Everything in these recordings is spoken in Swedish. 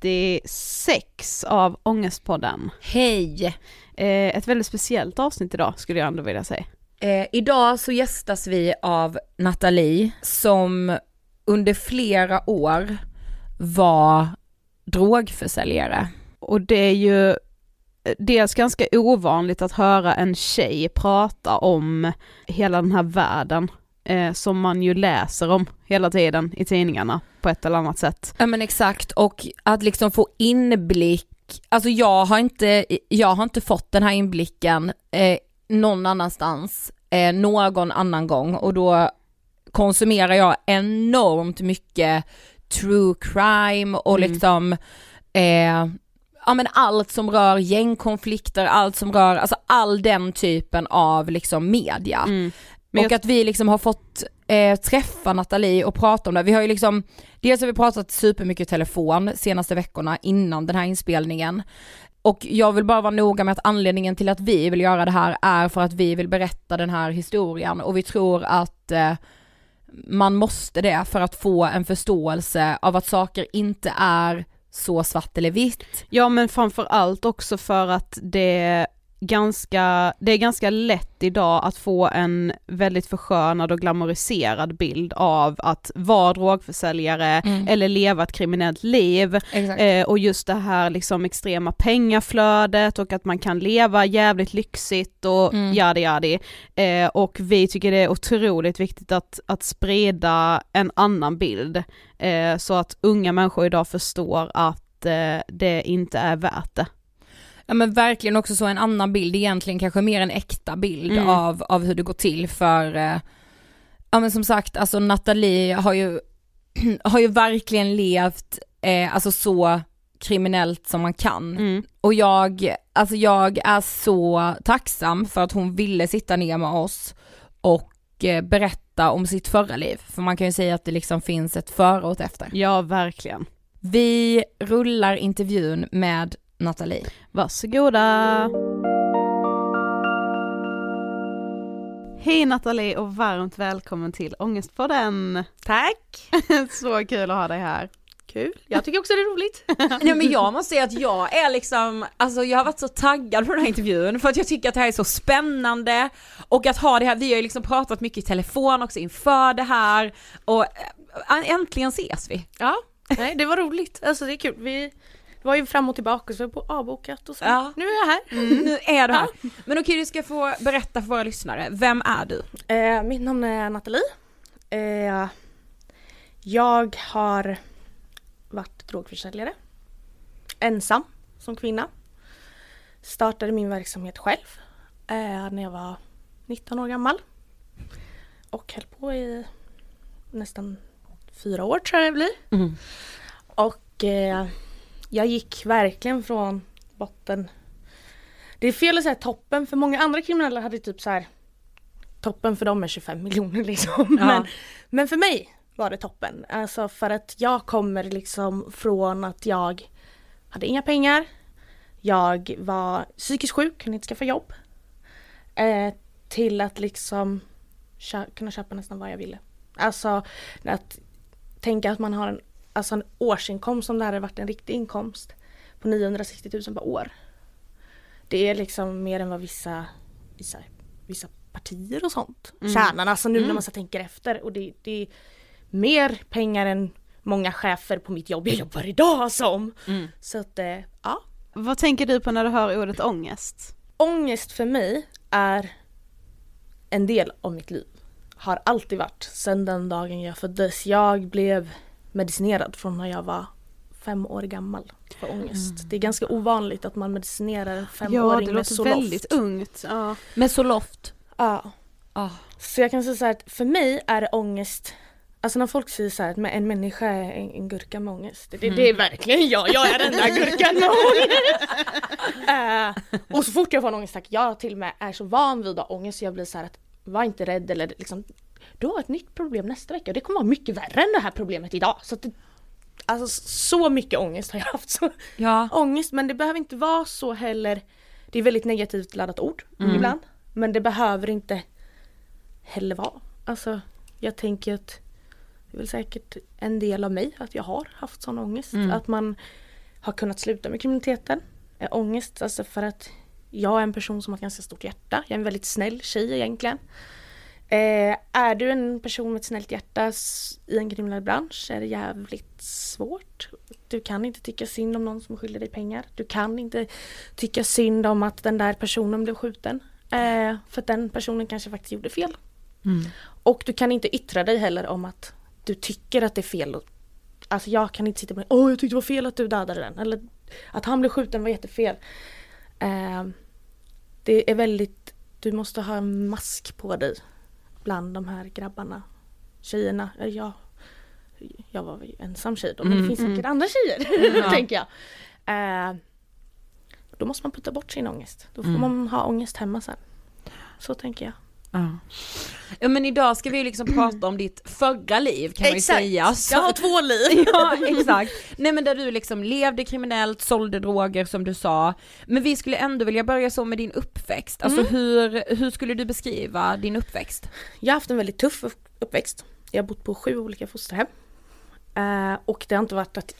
436 av Ångestpodden. Hej! Eh, ett väldigt speciellt avsnitt idag skulle jag ändå vilja säga. Eh, idag så gästas vi av Nathalie som under flera år var drogförsäljare. Och det är ju dels ganska ovanligt att höra en tjej prata om hela den här världen eh, som man ju läser om hela tiden i tidningarna på ett eller annat sätt. Ja men exakt och att liksom få inblick, alltså jag har inte, jag har inte fått den här inblicken eh, någon annanstans, eh, någon annan gång och då konsumerar jag enormt mycket true crime och Mm. liksom eh, ja men allt som rör gängkonflikter, allt som rör, alltså all den typen av liksom media. Mm. Men och jag- att vi liksom har fått eh, träffa Nathalie och prata om det. Vi har ju liksom, dels har vi pratat supermycket i telefon senaste veckorna innan den här inspelningen. Och jag vill bara vara noga med att anledningen till att vi vill göra det här är för att vi vill berätta den här historien och vi tror att eh, man måste det för att få en förståelse av att saker inte är så svart eller vitt. Ja men framför allt också för att det ganska, det är ganska lätt idag att få en väldigt förskönad och glamoriserad bild av att vara drogförsäljare Mm. eller leva ett kriminellt liv. Eh, och just det här liksom extrema pengaflödet och att man kan leva jävligt lyxigt och Mm. yadi yadi. Eh, och vi tycker det är otroligt viktigt att, att sprida en annan bild. Eh, så att unga människor idag förstår att eh, det inte är värt det. Ja men verkligen också så en annan bild, egentligen kanske mer en äkta bild Mm. av, av hur det går till för, eh, ja men som sagt alltså Nathalie har ju, har ju verkligen levt, eh, alltså så kriminellt som man kan. Mm. Och jag, alltså jag är så tacksam för att hon ville sitta ner med oss och eh, berätta om sitt förra liv. För man kan ju säga att det liksom finns ett före och ett efter. Ja, verkligen. Vi rullar intervjun med Nathalie. Varsågoda! Hej Nathalie och varmt välkommen till Ångestpodden! Tack! Så kul att ha dig här. Kul. Jag tycker också det är roligt. Nej men jag måste säga att jag är liksom, alltså jag har varit så taggad på den här intervjun för att jag tycker att det här är så spännande och att ha det här, vi har ju liksom pratat mycket i telefon också inför det här och äh, äntligen ses vi. Ja, nej det var roligt. Alltså det är kul. Vi var ju fram och tillbaka så var på avbokat och så. Ja. Nu är jag här. Nu är du här. Men okej du ska få berätta för våra lyssnare, vem är du? Eh, mitt namn är Nathalie. Eh, jag har varit drogförsäljare. Ensam som kvinna. Startade min verksamhet själv eh, när jag var 19 år gammal. Och höll på i nästan fyra år tror jag det blir. Och eh, jag gick verkligen från botten. Det är fel att säga toppen för många andra kriminella hade typ så här toppen för dem är 25 miljoner liksom. Ja. Men, men för mig var det toppen. Alltså för att jag kommer liksom från att jag hade inga pengar. Jag var psykiskt sjuk, kunde inte skaffa jobb. Eh, till att liksom kö- kunna köpa nästan vad jag ville. Alltså att tänka att man har en, alltså en årsinkomst om det hade varit en riktig inkomst på 960 000 per år. Det är liksom mer än vad vissa, vissa, vissa partier och sånt tjänar. Alltså nu när man så tänker efter och det, det är mer pengar än många chefer på mitt jobb jag jobbar idag som. Så att eh, ja. Vad tänker du på när du hör ordet ångest? Ångest för mig är en del av mitt liv. Har alltid varit sedan den dagen jag föddes. Jag blev medicinerad från när jag var fem år gammal för ångest. Mm. Det är ganska ovanligt att man medicinerar en Ja, femåring det med låter Zoloft. väldigt ungt. Ja. Med Zoloft. Ja. Ah. Så jag kan säga så här att för mig är det ångest Alltså när folk säger så här att en människa är en, en gurka med ångest. Det, det Mm. är verkligen jag, jag är den där gurkan med ångest. Eh, och så fort jag får en ångestattack, jag till och med är så van vid att ha ångest så jag blir så här att var inte rädd eller liksom du har ett nytt problem nästa vecka och det kommer vara mycket värre än det här problemet idag. Så att det, alltså så mycket ångest har jag haft. Så, Ja. ångest men det behöver inte vara så heller. Det är väldigt negativt laddat ord ibland. Men det behöver inte heller vara. Alltså jag tänker att det är väl säkert en del av mig att jag har haft sån ångest. Att man har kunnat sluta med kriminaliteten. Eh, ångest alltså för att jag är en person som har ett ganska stort hjärta. Jag är en väldigt snäll tjej egentligen. Eh, är du en person med ett snällt hjärta i en kriminell bransch är det jävligt svårt. Du kan inte tycka synd om någon som skyller dig pengar. Du kan inte tycka synd om att den där personen blev skjuten. Eh, för att den personen kanske faktiskt gjorde fel. Och du kan inte yttra dig heller om att du tycker att det är fel. Alltså jag kan inte sitta med åh jag tyckte det var fel att du dödade den. Eller att han blev skjuten var jättefel. Eh, det är väldigt, du måste ha en mask på dig bland de här grabbarna. Tjejerna, jag, jag var ju ensam tjej då men det finns säkert andra tjejer tänker jag. Eh, då måste man putta bort sin ångest. Då får man ha ångest hemma sen. Så tänker jag. Ja. ja men idag ska vi ju liksom prata om ditt förra liv kan man ju säga. Så- Jag har två liv. Ja exakt. Nej men där du liksom levde kriminellt, sålde droger som du sa. Men vi skulle ändå vilja börja så med din uppväxt. Alltså hur, hur skulle du beskriva din uppväxt? Jag har haft en väldigt tuff upp- uppväxt. Jag har bott på sju olika fosterhem. Eh, och det har inte varit att,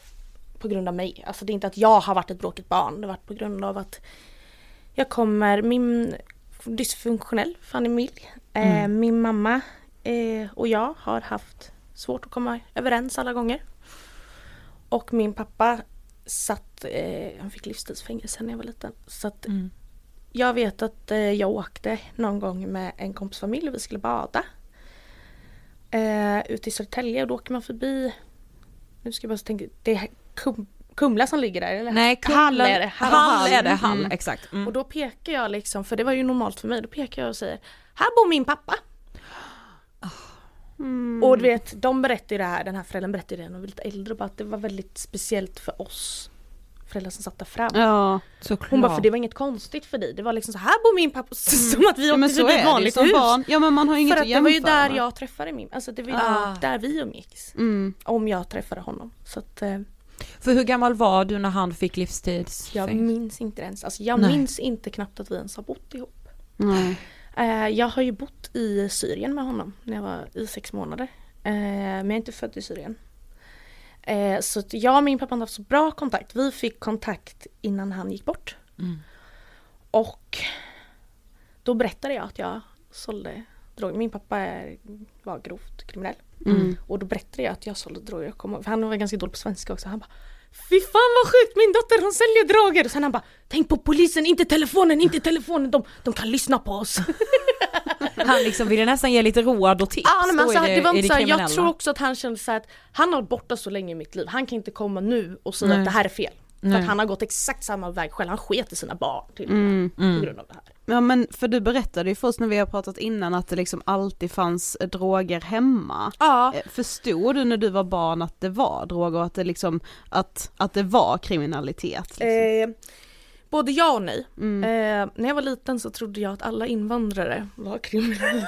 på grund av mig. Alltså det är inte att jag har varit ett bråkigt barn. Det har varit på grund av att jag kommer, min dysfunktionell familj. Eh, Min mamma eh, och jag har haft svårt att komma överens alla gånger. Och min pappa satt, eh, han fick livstidsfängelse när jag var liten. Så att jag vet att jag åkte någon gång med en kompisfamilj och vi skulle bada. Eh, ute i Södertälje och då åker man förbi, nu ska jag bara tänka, det är Kumla som ligger där eller? Nej, Hall är det. Hall. Hall är det, Mm. Hall, exakt. Mm. Och då pekar jag liksom, för det var ju normalt för mig, då pekar jag och säger Här bor min pappa! Och du vet, de berättar ju det här, den här föräldern berättar ju det de var lite äldre, bara att det var väldigt speciellt för oss föräldrar som satt där fram. Ja. Såklart. Hon bara, för det var inget konstigt för dig, det var liksom så här bor min pappa, som att vi ja åkte är ett vanligt hus. barn. Ja men man har ju inget För att det var ju där jag träffade min, alltså det var ju Ah. där vi umgicks. Mm. Om jag träffade honom. Så att eh, För hur gammal var du när han fick livstids? jag minns inte ens, alltså jag Nej. minns inte knappt att vi ens har bott ihop. Nej. Eh, jag har ju bott i Syrien med honom när jag var i sex månader. Eh, men jag är inte född i Syrien. Eh, så jag och min pappa har haft så bra kontakt. Vi fick kontakt innan han gick bort. Och då berättade jag att jag sålde droger. Min pappa är, var grovt kriminell. Mm. Och då berättade jag att jag sålde droger. Jag kom, han var ganska dålig på svenska också. Han bara Fy fan vad sjukt, min dotter hon säljer droger! Och sen han bara Tänk på polisen, inte telefonen, inte telefonen, de, de kan lyssna på oss. Han liksom ville nästan ge lite råd och tips Ja, men då alltså, i det, var inte så jag tror också att han kände så här att han har varit borta så länge i mitt liv, han kan inte komma nu och säga Nej. att det här är fel. För Nej. att han har gått exakt samma väg själv, han sket i sina barn till Mm. på grund av det här. Ja men för du berättade ju först när vi har pratat innan att det liksom alltid fanns eh, droger hemma. Ja, Eh, Förstod du när du var barn att det var droger och att det liksom, att, att det var kriminalitet? Liksom? eh, både ja och nej. Mm. Eh, när jag var liten så trodde jag att alla invandrare var kriminella.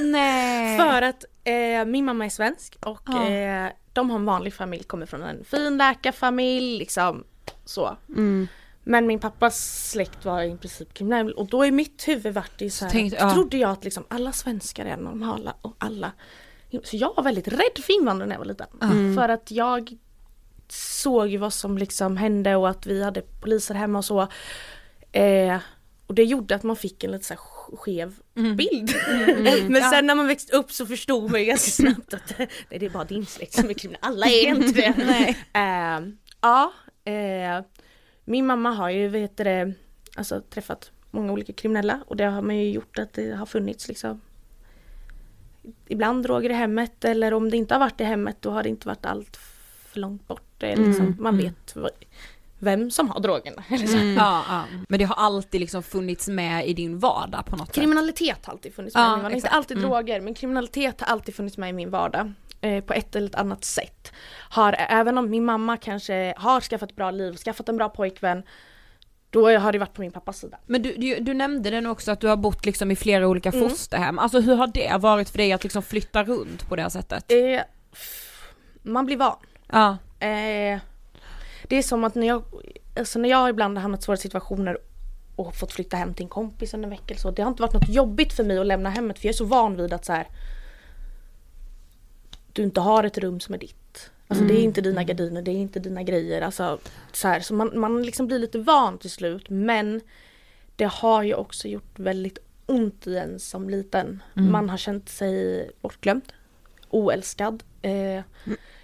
Nej. För att eh, min mamma är svensk och Ja. eh, de har en vanlig familj, kommer från en fin läkarfamilj liksom så. Mm. Men min pappas släkt var i princip kriminell och då i mitt huvud vart det så här, Tänkte- ja. trodde jag att liksom alla svenskar är normala och alla Så jag var väldigt rädd för invandrare när jag var liten. Mm. För att jag såg ju vad som liksom hände och att vi hade poliser hemma och så. Eh, och det gjorde att man fick en lite så skev Mm. bild. Men sen när man växte upp så förstod man ju ganska snabbt att nej, det är bara din släkt som är kriminell. Alla är inte det. Eh, ja, eh, min mamma har ju vet du det, alltså, träffat många olika kriminella och det har man ju gjort att det har funnits liksom Ibland droger i hemmet eller om det inte har varit i hemmet då har det inte varit allt för långt bort. Det är liksom, Mm, man mm. vet vad, vem som har drogerna. Mm. Ja, ja. Men det har alltid liksom funnits med i din vardag på något sätt. Kriminalitet har alltid funnits med Ja, i min vardag. Inte alltid Mm. droger men kriminalitet har alltid funnits med i min vardag. Eh, på ett eller ett annat sätt. Har, även om min mamma kanske har skaffat ett bra liv, skaffat en bra pojkvän. Då har det varit på min pappas sida. Men du, du, du nämnde det också att du har bott liksom i flera olika Mm. fosterhem. Alltså hur har det varit för dig att liksom flytta runt på det här sättet? Eh, man blir van. Ja. Eh, det är som att när jag, alltså när jag ibland har hamnat i svåra situationer och fått flytta hem till en kompis under en vecka eller så. Det har inte varit något jobbigt för mig att lämna hemmet för jag är så van vid att så här. Du inte har ett rum som är ditt. Alltså det är inte dina gardiner, det är inte dina grejer. Alltså, så här, så man, man liksom blir lite van till slut men det har ju också gjort väldigt ont i en som liten. Man har känt sig bortglömd, oälskad. Eh,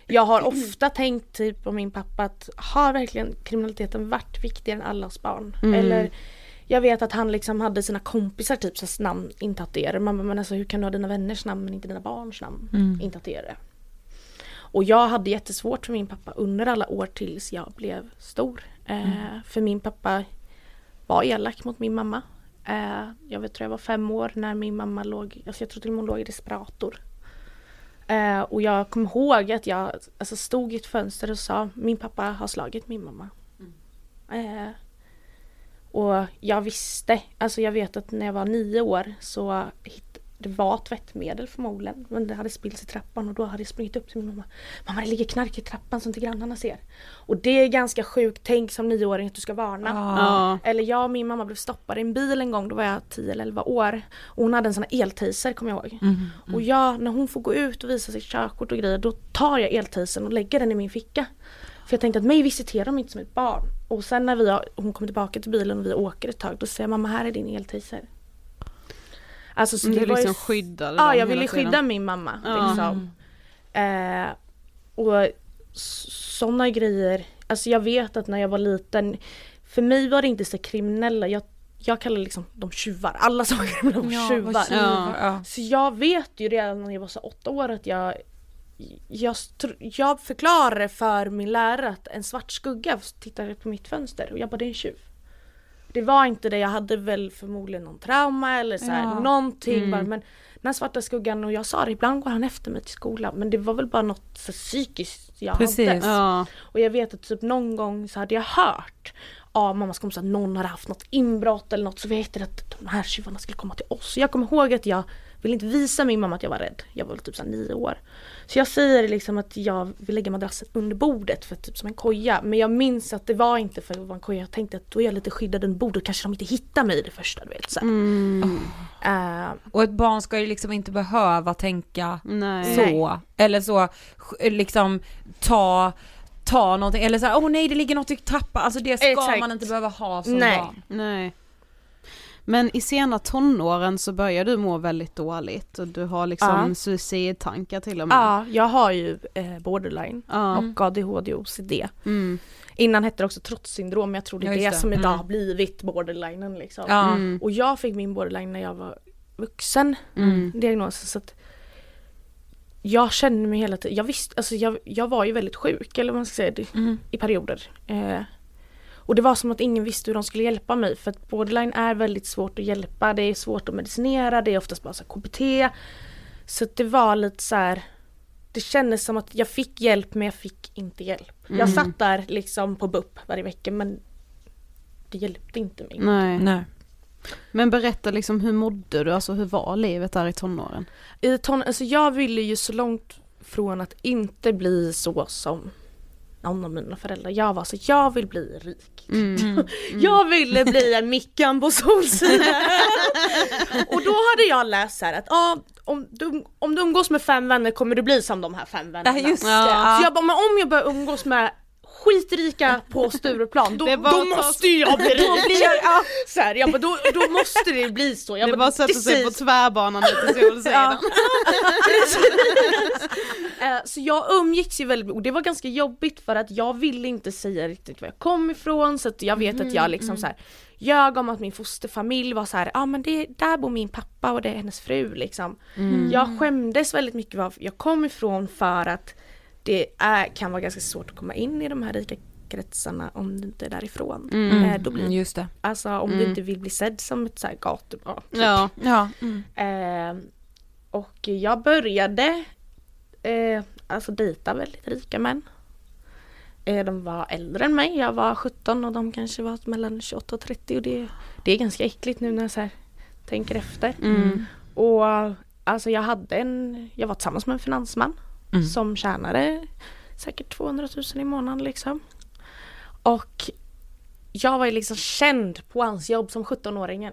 jag har ofta tänkt typ på min pappa att har verkligen kriminaliteten varit viktigare än allas barn? Eller jag vet att han liksom hade sina kompisar typ så namn intatuerade. Man bara, men alltså hur kan du ha dina vänners namn men inte dina barns namn intatuerade? Och jag hade jättesvårt för min pappa under alla år tills jag blev stor. Eh, för min pappa var elak mot min mamma. Eh, jag vet, tror jag var fem år när min mamma låg, alltså jag tror till och med hon låg i respirator. Eh, och jag kommer ihåg att jag alltså, stod i ett fönster och sa min pappa har slagit min mamma. Eh, och jag visste, alltså jag vet att när jag var nio år så det var tvättmedel förmodligen men det hade spillts i trappan och då hade jag sprungit upp till min mamma. Mamma det ligger knark i trappan som inte grannarna ser. Och det är ganska sjukt, tänk som nioåring att du ska varna. Ja. Eller jag och min mamma blev stoppade i en bil en gång, då var jag 10 eller 11 år. Och hon hade en sån här eltaser kommer jag ihåg. Och jag, när hon får gå ut och visa sitt körkort och grejer, då tar jag eltasern och lägger den i min ficka. För jag tänkte att mig visiterar de inte som ett barn. Och sen när vi har, hon kommer tillbaka till bilen och vi åker ett tag, då säger jag mamma här är din eltaser. Alltså så Du det var liksom ju skyddade Ja, dem jag ville tiden. skydda min mamma. Ja. Liksom. Eh, och sådana grejer, alltså jag vet att när jag var liten, för mig var det inte så kriminella, jag, jag kallar liksom de tjuvar, alla som var kriminella var tjuvar. Ja. Ja. Så jag vet ju redan när jag var så åtta år att jag jag, jag förklarade för min lärare att en svart skugga tittade på mitt fönster och jag bara det är en tjuv. Det var inte det, jag hade väl förmodligen någon trauma eller så här, Ja. någonting bara, men den här svarta skuggan och jag sa det, ibland går han efter mig till skolan men det var väl bara något så psykiskt jag Precis. hade. Ja. Och jag vet att typ någon gång så hade jag hört av mammas kompisar att någon hade haft något inbrott eller något så vet jag att de här tjuvarna skulle komma till oss. Jag kommer ihåg att jag ville inte visa min mamma att jag var rädd. Jag var väl typ så här nio år. Så jag säger liksom att jag vill lägga madrassen under bordet för typ som en koja. Men jag minns att det var inte för att vara en koja. Jag tänkte att då är jag lite skyddad under bordet. Kanske de inte hittar mig det första du vet. Så. Mm. Eh, Och ett barn ska ju liksom inte behöva tänka Nej. så. Eller så, liksom ta, ta någonting, eller så här, åh nej det ligger något i trappan. Alltså det ska Exakt. man inte behöva ha som Nej. barn. Nej. Men i sena tonåren så börjar du må väldigt dåligt och du har liksom Ja. suicidtankar till och med. ja, jag har ju eh, borderline Ja. och ADHD och OCD. Mm. Innan hette det också trotssyndrom, men jag tror det är Ja, just det, det. som idag Mm. har blivit borderlinen liksom. Ja. Mm. Och jag fick min borderline när jag var vuxen, Mm. diagnosen. Så att jag kände mig hela tiden, jag visste, alltså jag, jag var ju väldigt sjuk eller vad man ska säga, det- Mm. i perioder. Eh, och det var som att ingen visste hur de skulle hjälpa mig för att borderline är väldigt svårt att hjälpa, det är svårt att medicinera, det är oftast bara så KBT. Så det var lite så här. Det kändes som att jag fick hjälp men jag fick inte hjälp. Mm. Jag satt där liksom på BUP varje vecka men det hjälpte inte mig. Nej. Nej. Men berätta liksom hur mådde du, alltså hur var livet där i tonåren? I ton, alltså jag ville ju så långt från att inte bli så som någon av mina föräldrar. Jag var så jag vill bli rik. Mm. Jag ville bli en Mickan på Solsidan. och då hade jag läst så här att ah, om, du, om du umgås med fem vänner kommer du bli som de här fem vännerna. Ja just det. Ja. Så jag bara, men om jag börjar umgås med skitrika på Stureplan då, bara då måste jag bli rik. ja. så här, jag bara, då, då måste det bli så. Jag det bara att sätta sig på tvärbanan lite Solsidan. Eh, Så jag umgicks ju väldigt och det var ganska jobbigt för att jag ville inte säga riktigt var jag kom ifrån så att jag vet att jag liksom så här ljög om att min fosterfamilj var så här, ja ah, men det, där bor min pappa och det är hennes fru liksom. Jag skämdes väldigt mycket var jag kom ifrån för att det är, kan vara ganska svårt att komma in i de här rika kretsarna om du inte är därifrån. Mm. Eh, då blir, Mm, Just det. alltså om Mm. du inte vill bli sedd som ett så här gatubarn. typ. Ja. Ja. Mm. Eh, och jag började eh, alltså dejta väldigt rika män. Eh, de var äldre än mig, jag var 17 och de kanske var mellan 28 och 30 och det, det är ganska äckligt nu när jag så här, tänker efter. Mm. Och alltså jag hade en, jag var tillsammans med en finansman Mm. som tjänade säkert 200 000 i månaden liksom. Och jag var ju liksom känd på hans jobb som 17-åringen.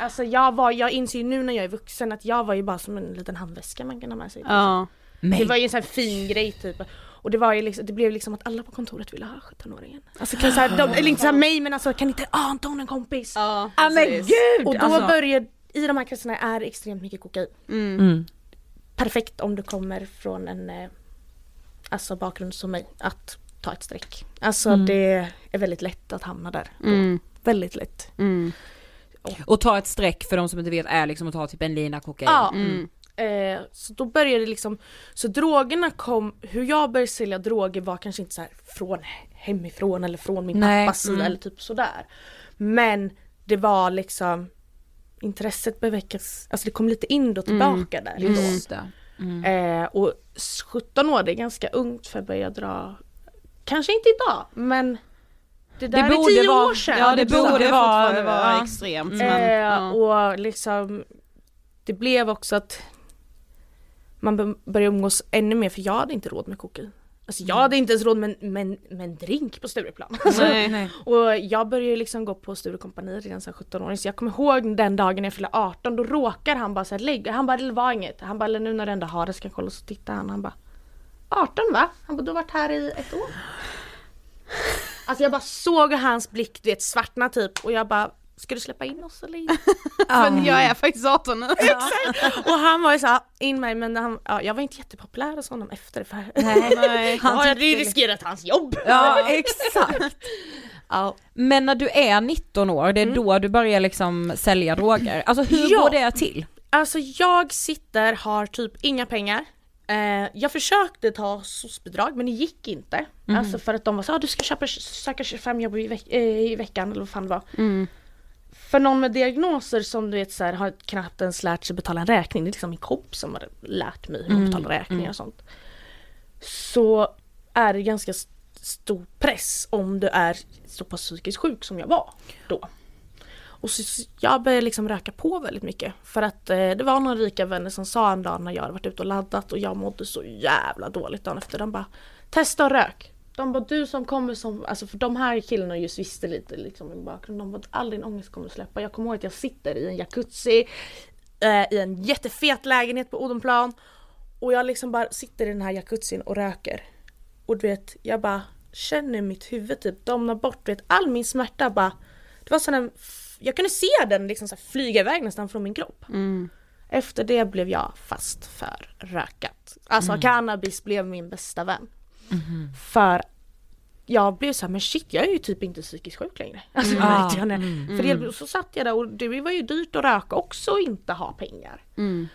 Alltså jag var, jag inser ju nu när jag är vuxen att jag var ju bara som en liten handväska man kan ha med sig. Ja. Det var ju en sån här fin grej typ. Och det var ju liksom, det blev liksom att alla på kontoret ville ha 17-åringen. Alltså kan så här, de, eller inte såhär mig men alltså kan inte, ah Anton en kompis. Ja, Ah, men gud! Och då alltså. började, i de här kretsarna är extremt mycket kokain. Mm. Mm. Perfekt om du kommer från en eh, alltså bakgrund som mig, att ta ett streck. Alltså Mm. det är väldigt lätt att hamna där. Mm. Väldigt lätt. Mm. Och ta ett streck för de som inte vet är liksom att ta typ en lina kokain. Ja. Mm. Eh, så då började det liksom, så drogerna kom, hur jag började sälja droger var kanske inte så här från hemifrån eller från min Nej, pappas sida mm. eller typ sådär. Men det var liksom intresset började väckas, alltså det kom lite in och tillbaka där då. Just det. Mm. Eh, och 17 år det är ganska ungt för att börja dra, kanske inte idag men det där Det är tio vara- år sedan. Ja det borde borde vara- vara ja. extremt. Mm. Men, Eh, ja. Och liksom Det blev också att Man började umgås ännu mer för jag hade inte råd med kokain Alltså jag hade inte ens råd med, med, med en drink på Stureplan alltså, Nej. Nej. Och jag började liksom gå på Sturecompagni redan som 17-åring så jag kommer ihåg den dagen jag fyllde 18 då råkar han bara såhär lägga, han bara det var inget Han bara nu när du ändå har det ska jag kolla så tittar han han bara 18 va? Han bara du har varit här i ett år Alltså jag bara såg hans blick du vet svartna typ och jag bara Ska du släppa in oss eller inte? För jag är faktiskt 18 nu. Och han var ju såhär in mig men han, ja, jag var inte jättepopulär hos honom efter för Nej. Nej. han Han hade ju riskerat hans jobb. Ja exakt. Ja. Men när du är 19 år, det är då du börjar liksom sälja droger. Alltså hur Ja. går det till? Alltså jag sitter, har typ inga pengar. Eh, jag försökte ta SOS-bidrag men det gick inte. Alltså för att de var så ah, du ska köpa, söka 25 jobb i, veck- eh, i veckan eller vad fan det var. Mm. För någon med diagnoser som du vet så här, har knappt ens lärt sig betala en räkning. Det är liksom min kompis som har lärt mig hur man betalar räkningar och sånt. Så är det ganska st- stor press om du är så pass psykiskt sjuk som jag var då. Och så jag började liksom röka på väldigt mycket. För att eh, det var några rika vänner som sa en dag när jag hade varit ute och laddat och jag mådde så jävla dåligt dagen efter. De bara Testa och rök. De bara du som kommer som, alltså för de här killarna just visste lite liksom min bakgrund. De bara all din ångest kommer att släppa. Jag kommer ihåg att jag sitter i en jacuzzi eh, i en jättefet lägenhet på Odenplan. Och jag liksom bara sitter i den här jacuzzin och röker. Och du vet, jag bara känner mitt huvud typ domna bort. Du vet, all min smärta bara Det var sån jag kunde se den liksom så flyga iväg nästan från min kropp. Mm. Efter det blev jag fast för rökat. Alltså cannabis blev min bästa vän. För jag blev så här, men shit jag är ju typ inte psykiskt sjuk längre. Alltså, Mm. vet jag, när- För det, så satt jag där och det var ju dyrt att röka också och inte ha pengar. Mm.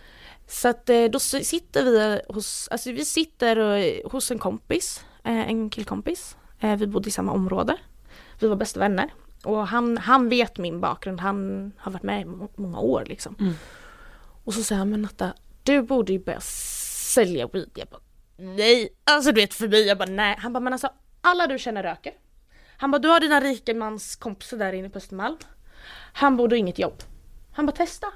Så att eh, då sitter vi hos, alltså vi sitter eh, hos en kompis, eh, en killkompis. Eh, Vi bodde i samma område. Vi var bästa vänner. Och han, han vet min bakgrund, han har varit med i må- många år liksom. Mm. Och så säger han, men Natta, du borde ju börja sälja weed. Jag bara, nej, alltså du vet förbi, jag bara nej. Han bara, men alltså alla du känner röker. Han bara, du har dina rikemanskompisar där inne på Östermalm. Han borde inget jobb. Han bara, testa.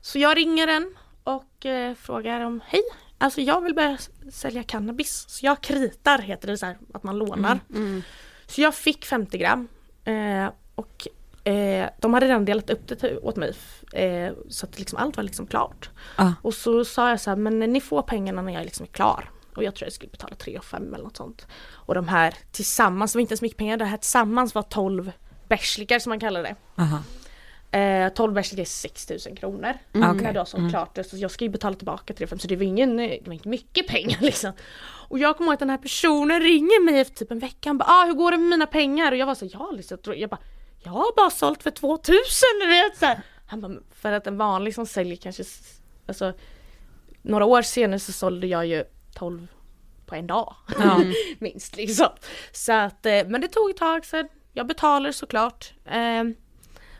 Så jag ringer en och eh, frågar om hej, alltså jag vill börja sälja cannabis. Så jag kritar heter det så här, att man lånar. Mm. Så jag fick 50 gram eh, och eh, de hade redan delat upp det till, åt mig eh, så att liksom allt var liksom klart. Ah. Och så sa jag så här, men ni får pengarna när jag liksom är klar. Och jag tror jag skulle betala 3 och 5 eller något sånt. Och de här tillsammans, det var inte så mycket pengar, det här tillsammans var 12 bärslikar som man kallar det. Aha. Eh, 12 bärslikar är 6000 kronor. Mm. När du har sålt klart det. Så jag ska ju betala tillbaka 3 5 så det var, ingen, det var inte mycket pengar liksom. Och jag kommer ihåg att den här personen ringer mig efter typ en vecka. Han bara ah, hur går det med mina pengar? Och jag var så jag har liksom, jag bara jag har bara sålt för 2000 du vet så här. Han bara för att en vanlig som säljer kanske alltså några år senare så sålde jag ju 12 på en dag. Ja. Minst liksom. Så att, eh, men det tog ett tag sen. Jag betalade såklart. Eh,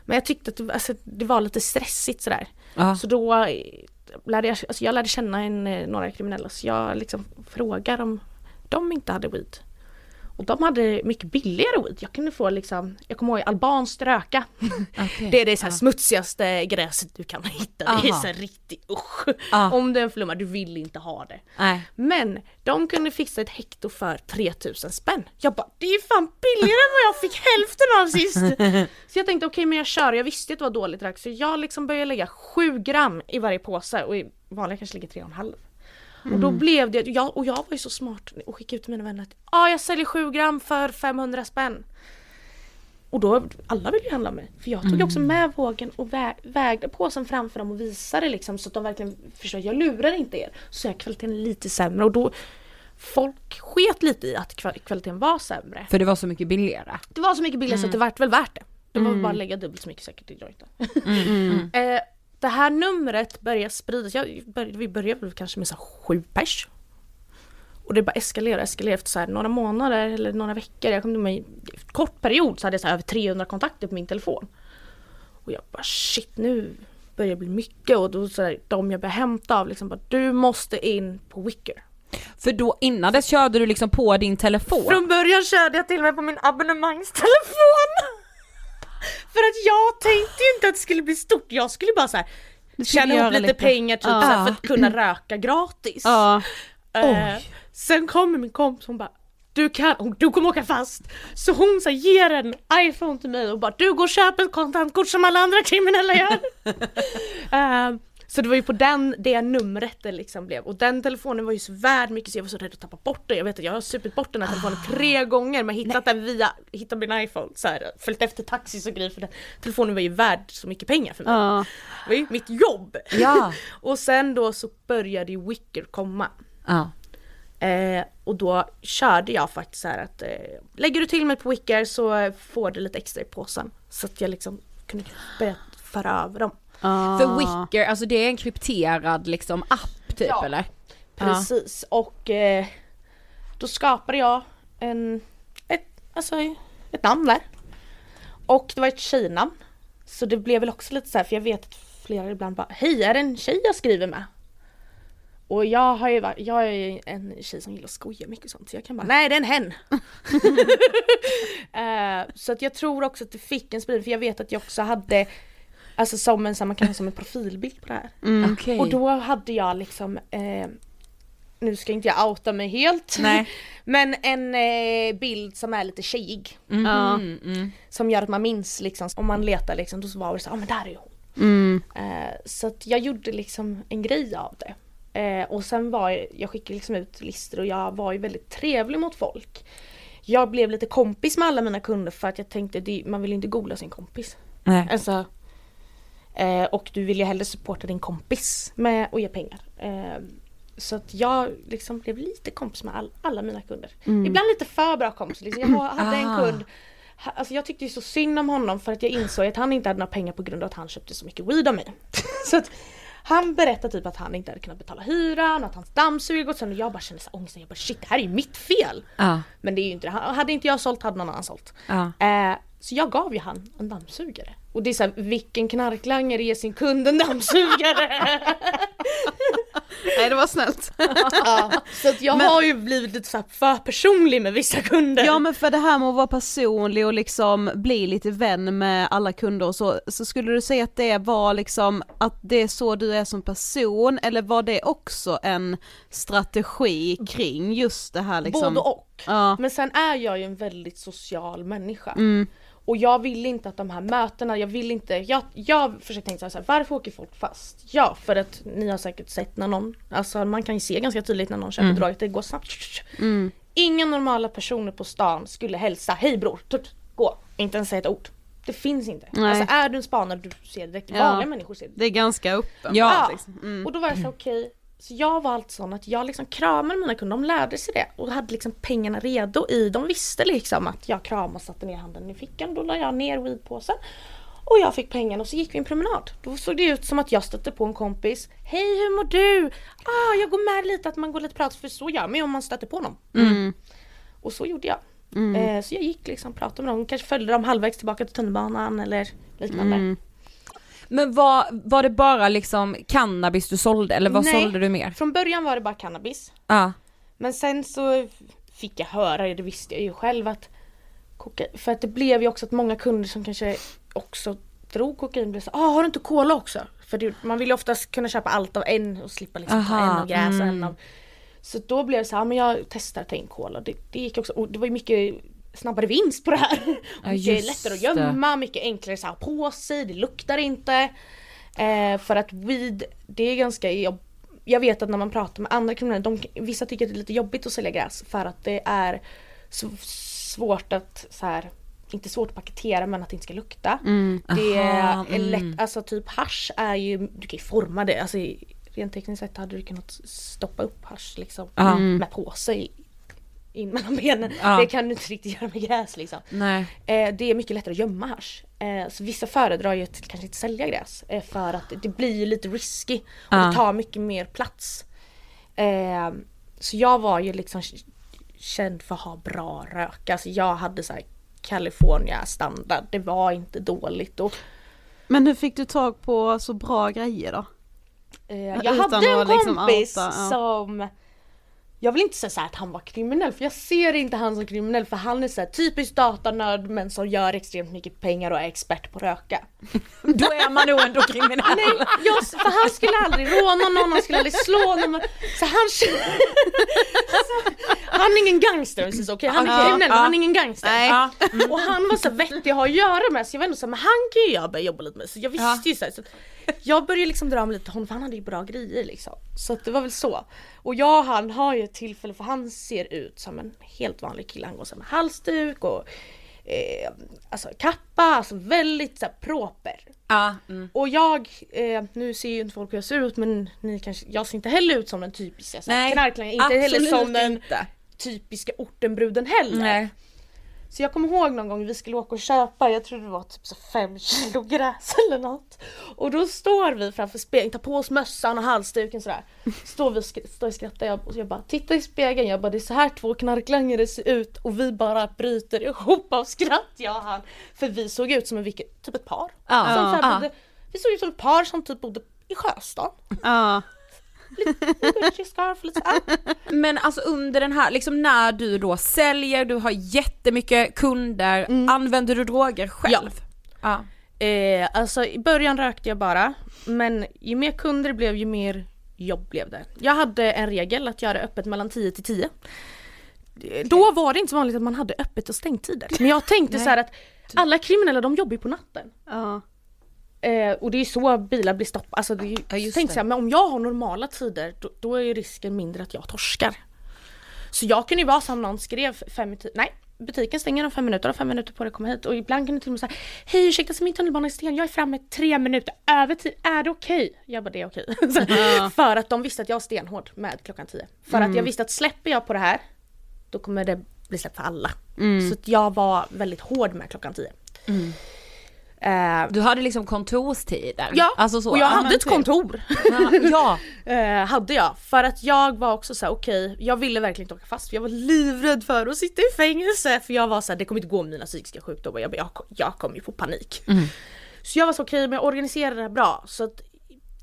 men jag tyckte att det, alltså, det var lite stressigt sådär. Ja. Så då eh, lärde jag, alltså jag lärde känna en, några kriminella så jag liksom frågade om de inte hade weed. Och de hade mycket billigare weed. Jag kunde få liksom, jag kommer ihåg albanskt röka. Det är det så här smutsigaste gräset du kan hitta. Det är Aha. så här riktigt usch. Ja. Om det är en flumma, du vill inte ha det. Nej. Men de kunde fixa ett hekto för 3000 spänn. Jag bara, det är fan billigare än vad jag fick hälften av sist! Så jag tänkte okej men jag kör, jag visste att det var dåligt rök så jag liksom började lägga 7 gram i varje påse och i vanliga kanske ligger 3,5. Och då blev det, jag, och jag var ju så smart och skickade ut till mina vänner att ah, jag säljer 7 gram för 500 spänn. Och då, alla ville ju handla med För jag tog ju också med vågen och vä vägde påsen framför dem och visade liksom så att de verkligen förstår, jag lurar inte er. Så är kvaliteten lite sämre och då Folk sket lite i att kva- kvaliteten var sämre. För det var så mycket billigare. Det var så mycket billigare så att det vart väl värt det. Det var bara att lägga dubbelt så mycket säkert i jointen. eh, det här numret började spridas, jag började, vi började väl kanske med så sju pers. Och det bara eskalerade, eskalerade efter så här några månader eller några veckor. Jag kom till mig, kort period så hade jag så över 300 kontakter på min telefon. Och jag bara shit nu börjar det bli mycket och då så här, de jag började hämta av liksom bara du måste in på Wicker. För då innan dess körde du liksom på din telefon. Från början körde jag till och med på min abonnemangstelefon. För att jag tänkte ju inte att det skulle bli stort, jag skulle bara så här tjäna ihop lite, lite. pengar typ Ja. så här, för att kunna röka gratis. Ja. Eh, sen kommer min kompis hon bara du kan, du kommer åka fast. Så hon så här, ger en iPhone till mig och bara du går och köper ett kontantkort som alla andra kriminella gör. Eh, så det var ju på den, det numret det liksom blev och den telefonen var ju så värd mycket så jag var så rädd att tappa bort den. Jag vet att jag har supit bort den här telefonen tre gånger men hittat den via, hittat min iPhone så här, följt efter taxis och grejer för den telefonen var ju värd så mycket pengar för mig. Ja. Det var ju mitt jobb. Ja. och sen då så började ju Wicker komma. Ja. Eh, och då körde jag faktiskt så här att eh, lägger du till mig på Wicker så får du lite extra i påsen. Så att jag liksom kunde börja föra över dem. Ja. För Wicker, alltså det är en krypterad liksom app typ Ja. eller? Precis och eh, då skapade jag en, ett, alltså, ett namn där. Och det var ett tjejnamn. Så det blev väl också lite så här, för jag vet att flera ibland bara Hej, är det en tjej jag skriver med? Och jag har ju varit, jag är en tjej som gillar att skoja mycket och sånt så jag kan bara Nej det är en hen! Eh, så att jag tror också att det fick en spridning för jag vet att jag också hade Alltså som en, så man kan ha som en profilbild på det här. Okej. Och då hade jag liksom eh, Nu ska inte jag outa mig helt Nej. Men en eh, bild som är lite tjejig. Mm, mm. Som gör att man minns liksom Om man letar liksom då så var det så ja ah, men där är hon Mm. eh, Så att jag gjorde liksom en grej av det eh, Och sen var jag, jag skickade liksom ut listor och jag var ju väldigt trevlig mot folk Jag blev lite kompis med alla mina kunder för att jag tänkte det, man vill inte googla sin kompis Nej. Alltså, eh, och du vill ju hellre supporta din kompis med att ge pengar. Eh, så att jag liksom blev lite kompis med all, alla mina kunder. Ibland lite för bra kompis. Liksom. Jag hade en Ah. kund Alltså jag tyckte ju så synd om honom för att jag insåg att han inte hade några pengar på grund av att han köpte så mycket weed av mig. så att han berättade typ att han inte hade kunnat betala hyran, att hans dammsugare gått sönder och jag bara kände så här ångest. Jag bara shit det här är ju mitt fel! Ja. Men det är ju inte det. Hade inte jag sålt hade någon annan sålt. Ja. Eh, så jag gav ju han en dammsugare. Och det är såhär, vilken knarklangare ger sin kund en dammsugare? Nej det var snällt. ja, så att jag har ju blivit lite så här för personlig med vissa kunder. Ja men för det här med att vara personlig och liksom bli lite vän med alla kunder och så, så skulle du säga att det var liksom att det är så du är som person eller var det också en strategi kring just det här liksom? Både och. Ja. Men sen är jag ju en väldigt social människa. Mm. Och jag vill inte att de här mötena, jag vill inte, jag, jag försöker tänka så här, varför åker folk fast? Ja, för att ni har säkert sett när någon, alltså man kan ju se ganska tydligt när någon köper drag att det går snabbt. Mm. Inga normala personer på stan skulle hälsa, hej bror, tut, gå, inte ens säga ett ord. Det finns inte. Nej. Alltså är du en spanare, du ser det direkt, Ja. vanliga människor ser det. Det är ganska uppenbart Ja. liksom. Mm. Och då var jag så okej, så jag var allt sån att jag liksom kramade mina kunder, de lärde sig det och hade liksom pengarna redo i, de visste liksom att jag kramade och satte ner handen i fickan, då la jag ner weedpåsen Och jag fick pengarna och så gick vi en promenad. Då såg det ut som att jag stötte på en kompis. Hej hur mår du? Ah, jag går med lite att man går lite prat för så gör man ju om man stöter på någon. Mm. Och så gjorde jag. Eh, så jag gick liksom pratade med dem, kanske följde dem halvvägs tillbaka till tunnelbanan eller liknande. Mm. Men var, var det bara liksom cannabis du sålde eller vad Nej. sålde du mer? Från början var det bara cannabis. Ja. Men sen så fick jag höra, det visste jag ju själv att koka, för att det blev ju också att många kunder som kanske också drog kokain blev så ah har du inte cola också? För det, man vill ju oftast kunna köpa allt av en och slippa liksom ta Aha, en av gräs och en mm. av Så då blev det så här, ah, men jag testar att ta in cola. Det, det gick också, och det var ju mycket snabbare vinst på det här. Ja, mycket lättare att gömma, mycket enklare så här på sig, det luktar inte. Eh, för att weed, det är ganska jobb jag vet att när man pratar med andra kriminella, de, vissa tycker att det är lite jobbigt att sälja gräs för att det är svårt att så här, inte svårt att paketera men att det inte ska lukta. Det Aha, är lätt, mm. alltså typ hasch är ju, du kan ju forma det, alltså rent tekniskt sett hade du kunnat stoppa upp hasch liksom Ja. med påse in mellan benen. Ja. Det kan du inte riktigt göra med gräs liksom. Nej. Eh, det är mycket lättare att gömma hasch. Eh, så vissa föredrar ju att kanske inte sälja gräs eh, för att det blir ju lite risky och Ja. det tar mycket mer plats. Eh, så jag var ju liksom känd för att ha bra rök. Alltså jag hade så här California standard. Det var inte dåligt. Och, Men hur fick du tag på så bra grejer då? eh, jag Utan hade en liksom kompis outa, ja. som jag vill inte säga så här att han var kriminell för jag ser inte han som kriminell för han är så här typisk datanörd men som gör extremt mycket pengar och är expert på att röka. Då är man nog ändå kriminell. Nej, jag, för han skulle aldrig råna någon, han skulle aldrig slå någon. Så han... så, han är ingen gangster, så okej han är kriminell men han är ingen gangster. Nej. Ja. Och han var så vettig att ha att göra med så jag var ändå så här, men han kan ju jag börja jobba lite med. Så jag visste ju så, här, så Jag började liksom dra mig lite honom för han hade ju bra grejer liksom. Så det var väl så. Och jag och han har ju ett tillfälle för han ser ut som en helt vanlig kille. Han går med halsduk och eh, alltså kappa, alltså väldigt så här proper. Ja. Mm. Och jag, eh, nu ser ju inte folk hur jag ser ut men ni kanske, jag ser inte heller ut som den typiska knarklangaren, inte heller som den inte. typiska ortenbruden heller. Nej. Så jag kommer ihåg någon gång vi skulle åka och köpa, jag tror det var typ så fem kilo gräs eller något. Och då står vi framför spegeln, tar på oss mössan och halsduken sådär. Står vi och sk- står och skrattar jag, och jag bara tittar i spegeln, jag bara det är så här två knarklangare ser ut och vi bara bryter ihop av skratt jag och han. För vi såg ut som en vilket, typ ett par. Ja. Som Ja. bodde, vi såg ut som ett par som typ bodde i Sjöstan. Ja. Men alltså under den här, liksom när du då säljer, du har jättemycket kunder, använder du droger själv? Ja. Eh, alltså i början rökte jag bara men ju mer kunder det blev ju mer jobb blev det. Jag hade en regel att göra öppet mellan 10 till 10. Eh, Då var det inte så vanligt att man hade öppet och stängtider. Men jag tänkte så här att alla kriminella de jobbar ju på natten. Ja. Eh, och det är ju så bilar blir stoppade. Alltså det är Ja, just så men om jag har normala tider då, då är ju risken mindre att jag torskar. Så jag kunde ju vara som någon skrev fem nej butiken stänger om fem minuter och fem minuter på det att komma hit och ibland kan det till och med säga Hej ursäkta så min tunnelbana är sten, jag är framme tre minuter över tid, är det okej? Jag bara det är okej. Så, För att de visste att jag var stenhård med klockan tio. För att jag visste att släpper jag på det här då kommer det bli släppt för alla. Så att jag var väldigt hård med klockan tio. Eh, Du hade liksom kontorstider? Ja, alltså så. och jag Ja, hade ett typ. kontor. Ja, Eh, hade jag. För att jag var också så okej, jag ville verkligen inte åka fast för jag var livrädd för att sitta i fängelse. För jag var så här, det kommer inte gå med mina psykiska sjukdomar. Jag, jag, jag kommer ju få panik. Så jag var så okej, men jag organiserade det här bra. Så att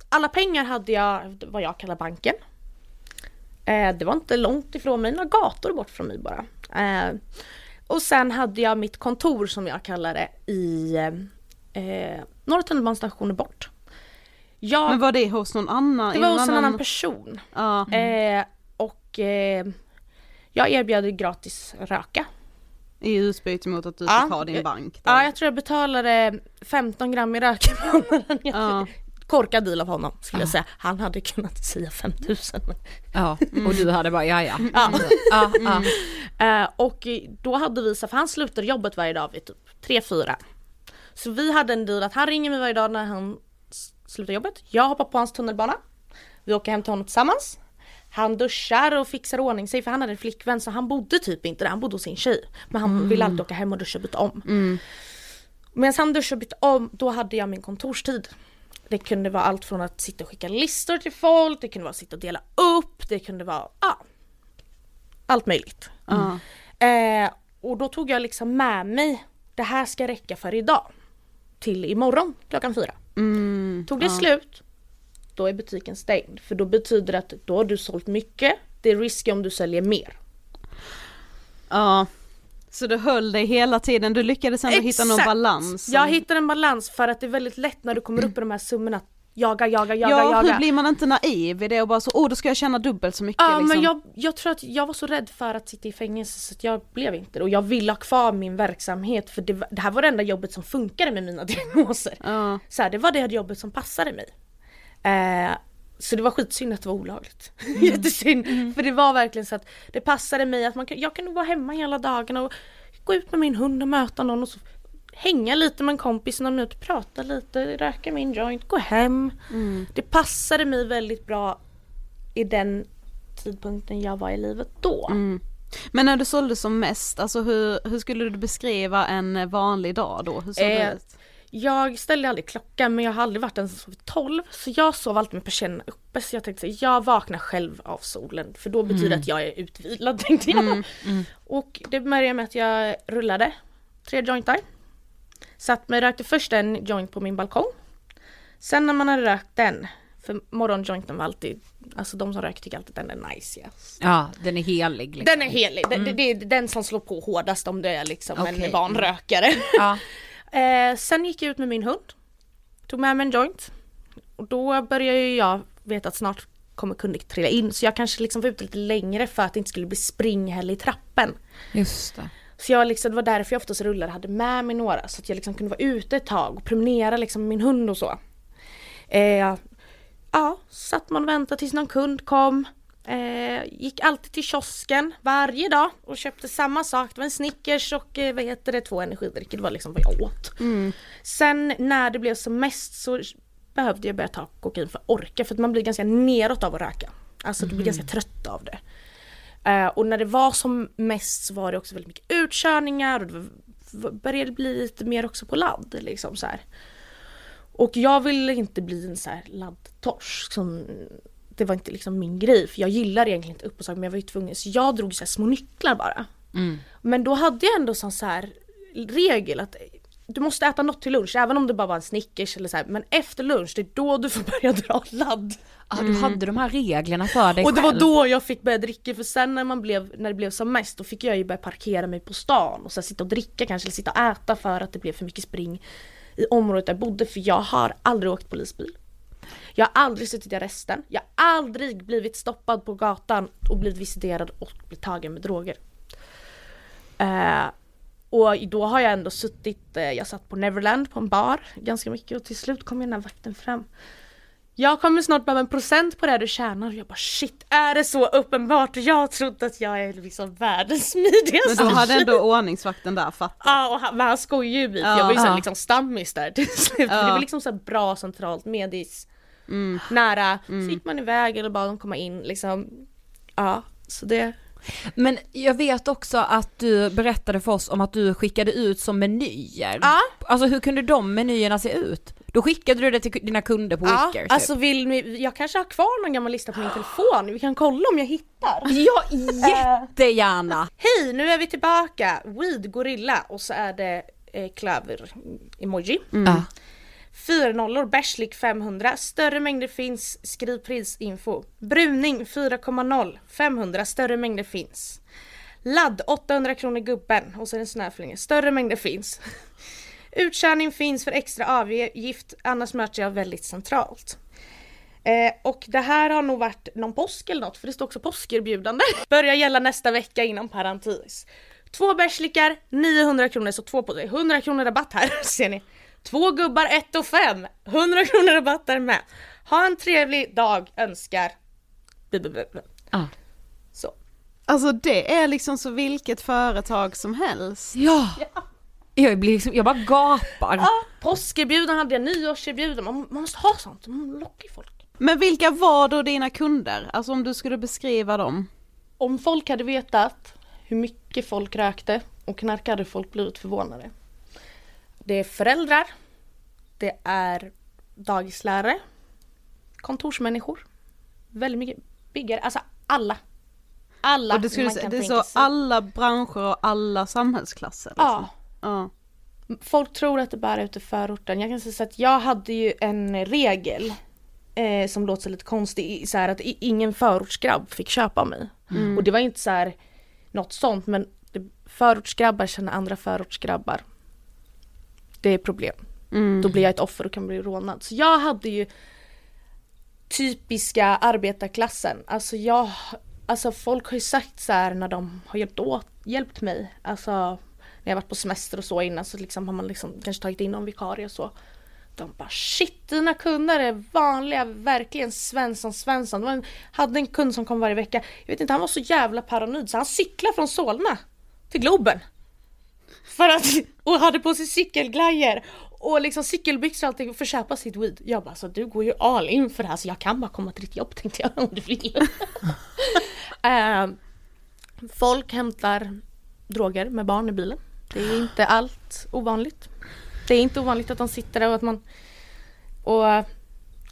alla pengar hade jag, vad jag kallar banken. Eh, det var inte långt ifrån mig, några gator bort från mig bara. Eh, och sen hade jag mitt kontor som jag kallar det i eh, några tunnelbanestationer bort. Jag, Men var det hos någon annan? det var hos en annan person. Ja. Eh, och eh, jag erbjöd gratis röka. I utbyte mot att du Ja, fick ha din jag- bank. Där. Ja, jag tror jag betalade 15 gram i rök i månaden. Ja. Korkad deal av honom skulle jag säga. Han hade kunnat säga 5000. Men... ja. och du hade bara ja ja. Ja. ja, ja. Eh, och då hade vi så för han slutade jobbet varje dag vid typ 3-4. Så vi hade en deal att han ringer mig varje dag när han slutar jobbet. Jag hoppar på hans tunnelbana. Vi åker hem till honom tillsammans. Han duschar och fixar ordning sig för han hade en flickvän så han bodde typ inte där, han bodde hos sin tjej. Men han ville alltid åka hem och duscha och byta om. Medan han duschade och bytte om, då hade jag min kontorstid. Det kunde vara allt från att sitta och skicka listor till folk, det kunde vara att sitta och dela upp, det kunde vara, ja. Allt möjligt. Ja. Eh, och då tog jag liksom med mig, det här ska räcka för idag. Till imorgon klockan fyra. Mm, Tog det ja. slut, då är butiken stängd. För då betyder det att då har du sålt mycket, det är risk om du säljer mer. Ja. Så du höll dig hela tiden, du lyckades ändå hitta någon Exakt. balans. Jag hittar en balans för att det är väldigt lätt när du kommer upp i de här summorna att jaga, jaga, jaga, ja, jaga. hur blir man inte naiv i det och bara så, åh då ska jag tjäna dubbelt så mycket Ja liksom. men jag, jag tror att jag var så rädd för att sitta i fängelse så att jag blev inte det. Och jag ville ha kvar min verksamhet för det, det här var det enda jobbet som funkade med mina diagnoser. Ja. Så här, det var det jobbet som passade mig. Eh, så det var skitsynd att det var olagligt. Jättesynd. För det var verkligen så att det passade mig att man, kan- jag kunde vara hemma hela dagarna och gå ut med min hund och möta någon och så hänga lite med en kompis någon minut, prata lite, röka min joint, gå hem. Det passade mig väldigt bra i den tidpunkten jag var i livet då. Men när du sålde som mest, alltså hur, hur skulle du beskriva en vanlig dag då? Hur såg det Eh, ut? Jag ställde aldrig klockan men jag har aldrig varit den som sovit 12 så jag sov alltid med persiennerna uppe så jag tänkte här, jag vaknar själv av solen för då betyder det att jag är utvilad tänkte jag. Och det började med att jag rullade tre jointar. Satt mig rökte först en joint på min balkong. Sen när man hade rökt den, för morgonjointen var alltid, alltså de som röker tycker alltid att den är nice ja. Ja, den är helig. Liksom. Den är helig, det, det, det är den som slår på hårdast om du är liksom Okej. en van rökare. Ja. Eh, sen gick jag ut med min hund. Tog med mig en joint. Och då började ju jag veta att snart kommer kunder trilla in. Så jag kanske liksom var ute lite längre för att det inte skulle bli springhäll i trappen. Just det. Så jag liksom, det var därför jag oftast rullade hade med mig några. Så att jag liksom kunde vara ute ett tag och promenera liksom med min hund och så. Eh, ja, satt man och väntade tills någon kund kom. Eh, gick alltid till kiosken varje dag och köpte samma sak. Det var en Snickers och eh, vad heter det, två energidrycker. Det var liksom vad jag åt. Sen när det blev som mest så behövde jag börja ta kokain för att orka för att man blir ganska neråt av att röka. Alltså du blir ganska trött av det. Eh, och när det var som mest så var det också väldigt mycket utkörningar och det började bli lite mer också på ladd liksom så här. Och jag ville inte bli en så här laddtorsk som det var inte liksom min grej för jag gillar egentligen inte upp och saker men jag var ju tvungen så jag drog så små nycklar bara. Men då hade jag ändå sån så här regel att du måste äta något till lunch även om det bara var en Snickers eller så här. Men efter lunch det är då du får börja dra ladd. Ja, du hade de här reglerna för dig Och det var själv. då jag fick börja dricka för sen när man blev, när det blev som mest då fick jag ju börja parkera mig på stan och så här, sitta och dricka kanske eller sitta och äta för att det blev för mycket spring i området där jag bodde för jag har aldrig åkt polisbil. Jag har aldrig suttit i arresten. Jag har aldrig blivit stoppad på gatan och blivit visiterad och blivit tagen med droger. Eh, och då har jag ändå suttit, eh, jag satt på Neverland på en bar ganska mycket och till slut kom den här vakten fram. Jag kommer snart behöva en procent på det du tjänar och jag bara shit, är det så uppenbart? Jag har trott att jag är liksom världens smidigaste Men då hade ändå ordningsvakten där fattat. Ja, och han, men han skojar ju för Ja. jag var ju Ja. liksom stammis där till slut. Ja. Det var liksom så bra centralt, medis, Mm. nära. Så gick man iväg eller bad dem komma in liksom. Ja, så det. Men jag vet också att du berättade för oss om att du skickade ut som menyer. Ja. Alltså hur kunde de menyerna se ut? Då skickade du det till dina kunder på Ja, Wicker typ. alltså vill ni, jag kanske har kvar någon gammal lista på min telefon, vi kan kolla om jag hittar. Ja, jättegärna! Hej, nu är vi tillbaka! Weed Gorilla och så är det eh, klöver emoji. Ja. Fyra nollor, Bärslik 500, större mängder finns, skriv prisinfo. Bruning 4,0, 500, större mängder finns. Ladd 800 kronor gubben och så är det en snöflinga, större mängder finns. Utkörning finns för extra avgift, annars möter jag väldigt centralt. Eh, och det här har nog varit någon påsk eller något för det står också påskerbjudande. Börjar gälla nästa vecka inom parentes. Två bärslikar, 900 kronor, så två på 100 kronor rabatt här ser ni. Två gubbar, 1 och 5, 100 kronor rabatt där med. Ha en trevlig dag, önskar. Ja. Så. Alltså det är liksom så vilket företag som helst. Ja. Jag, blir liksom, jag bara gapar. Ja, påskerbjudande hade jag, nyårserbjudande, man, man måste ha sånt, man lockar folk. Men vilka var då dina kunder? Alltså om du skulle beskriva dem? Om folk hade vetat hur mycket folk rökte och knarkade hade folk blivit förvånade. Det är föräldrar. Det är dagislärare. Kontorsmänniskor. Väldigt mycket byggare, alltså alla. Alla Och det, skulle, man kan det är så sig. alla branscher och alla samhällsklasser. Liksom. Ja. ja. Folk tror att det bara är ute i förorten. Jag kan säga att jag hade ju en regel eh, som låter lite konstig, så här att ingen förortsgrabb fick köpa mig. Och det var inte så här något sånt men förortsgrabbar känner andra förortsgrabbar. Det är problem. Mm. Då blir jag ett offer och kan bli rånad. Så jag hade ju typiska arbetarklassen. Alltså jag, alltså folk har ju sagt så här när de har hjälpt, åt, hjälpt mig. Alltså när jag varit på semester och så innan så liksom har man liksom kanske tagit in någon vikarie och så. De bara shit dina kunder är vanliga, verkligen Svensson Svensson. En, hade en kund som kom varje vecka. Jag vet inte, han var så jävla paranoid så han cyklade från Solna till Globen. För att, och hade på sig cykelglajjor och liksom cykelbyxor och allting för att köpa sitt weed. Jag bara så du går ju all in för det här så jag kan bara komma till ditt jobb tänkte jag om du vill. Eh, folk hämtar droger med barn i bilen. Det är inte allt ovanligt. Det är inte ovanligt att de sitter där och att man... Och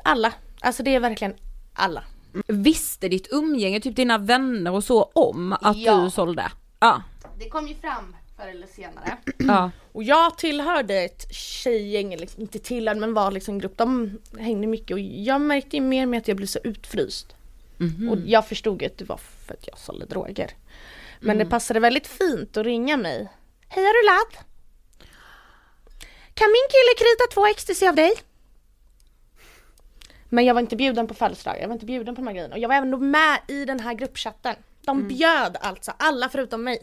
alla. Alltså det är verkligen alla. Visste ditt umgänge, typ dina vänner och så om att Ja. du sålde? Ja. Det kom ju fram förr eller senare. ja. Och jag tillhörde ett tjejgäng, liksom, inte tillhörde men var liksom en grupp, de hängde mycket och jag märkte ju mer och mer att jag blev så utfryst. Och jag förstod att det var för att jag sålde droger. Men det passade väldigt fint att ringa mig. Hej är du ladd? Kan min kille krita två ecstasy av dig? Men jag var inte bjuden på födelsedagar, jag var inte bjuden på de här grejerna. Och jag var även med i den här gruppchatten. De bjöd alltså, alla förutom mig.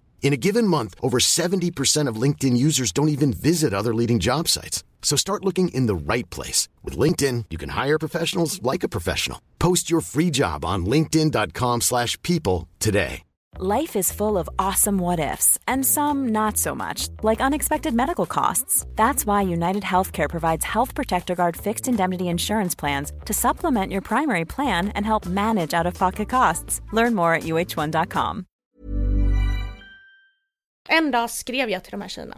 In a given month, over 70% of LinkedIn users don't even visit other leading job sites. So start looking in the right place. With LinkedIn, you can hire professionals like a professional. Post your free job on linkedin.com/people slash people today. Life is full of awesome what ifs, and some not so much, like unexpected medical costs. That's why United Healthcare provides Health Protector Guard fixed indemnity insurance plans to supplement your primary plan and help manage out of pocket costs. Learn more at uh1.com. En dag skrev jag till de här tjejerna.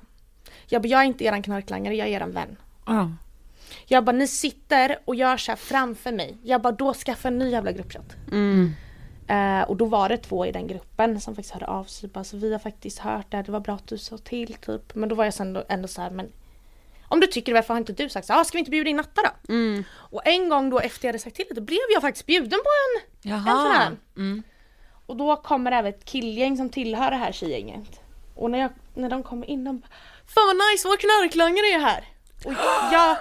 Jag bara, jag är inte eran knarklangare, jag är eran vän. Ja. Jag bara, ni sitter och gör så här framför mig. Jag bara, då skaffa en ny jävla gruppchatt. Eh, och då var det två i den gruppen som faktiskt hörde av sig. Bara, så vi har faktiskt hört det, här, det var bra att du sa till typ. Men då var jag sen ändå, ändå så här, men om du tycker det, varför har inte du sagt så? Ah, ska vi inte bjuda in Natta då? Och en gång då efter jag hade sagt till det, då blev jag faktiskt bjuden på en, en sån här. Och då kommer även ett killgäng som tillhör det här tjejgänget. Och när, jag, när de kommer in, de bara Fan vad nice, vår knarklangare är här! Och jag,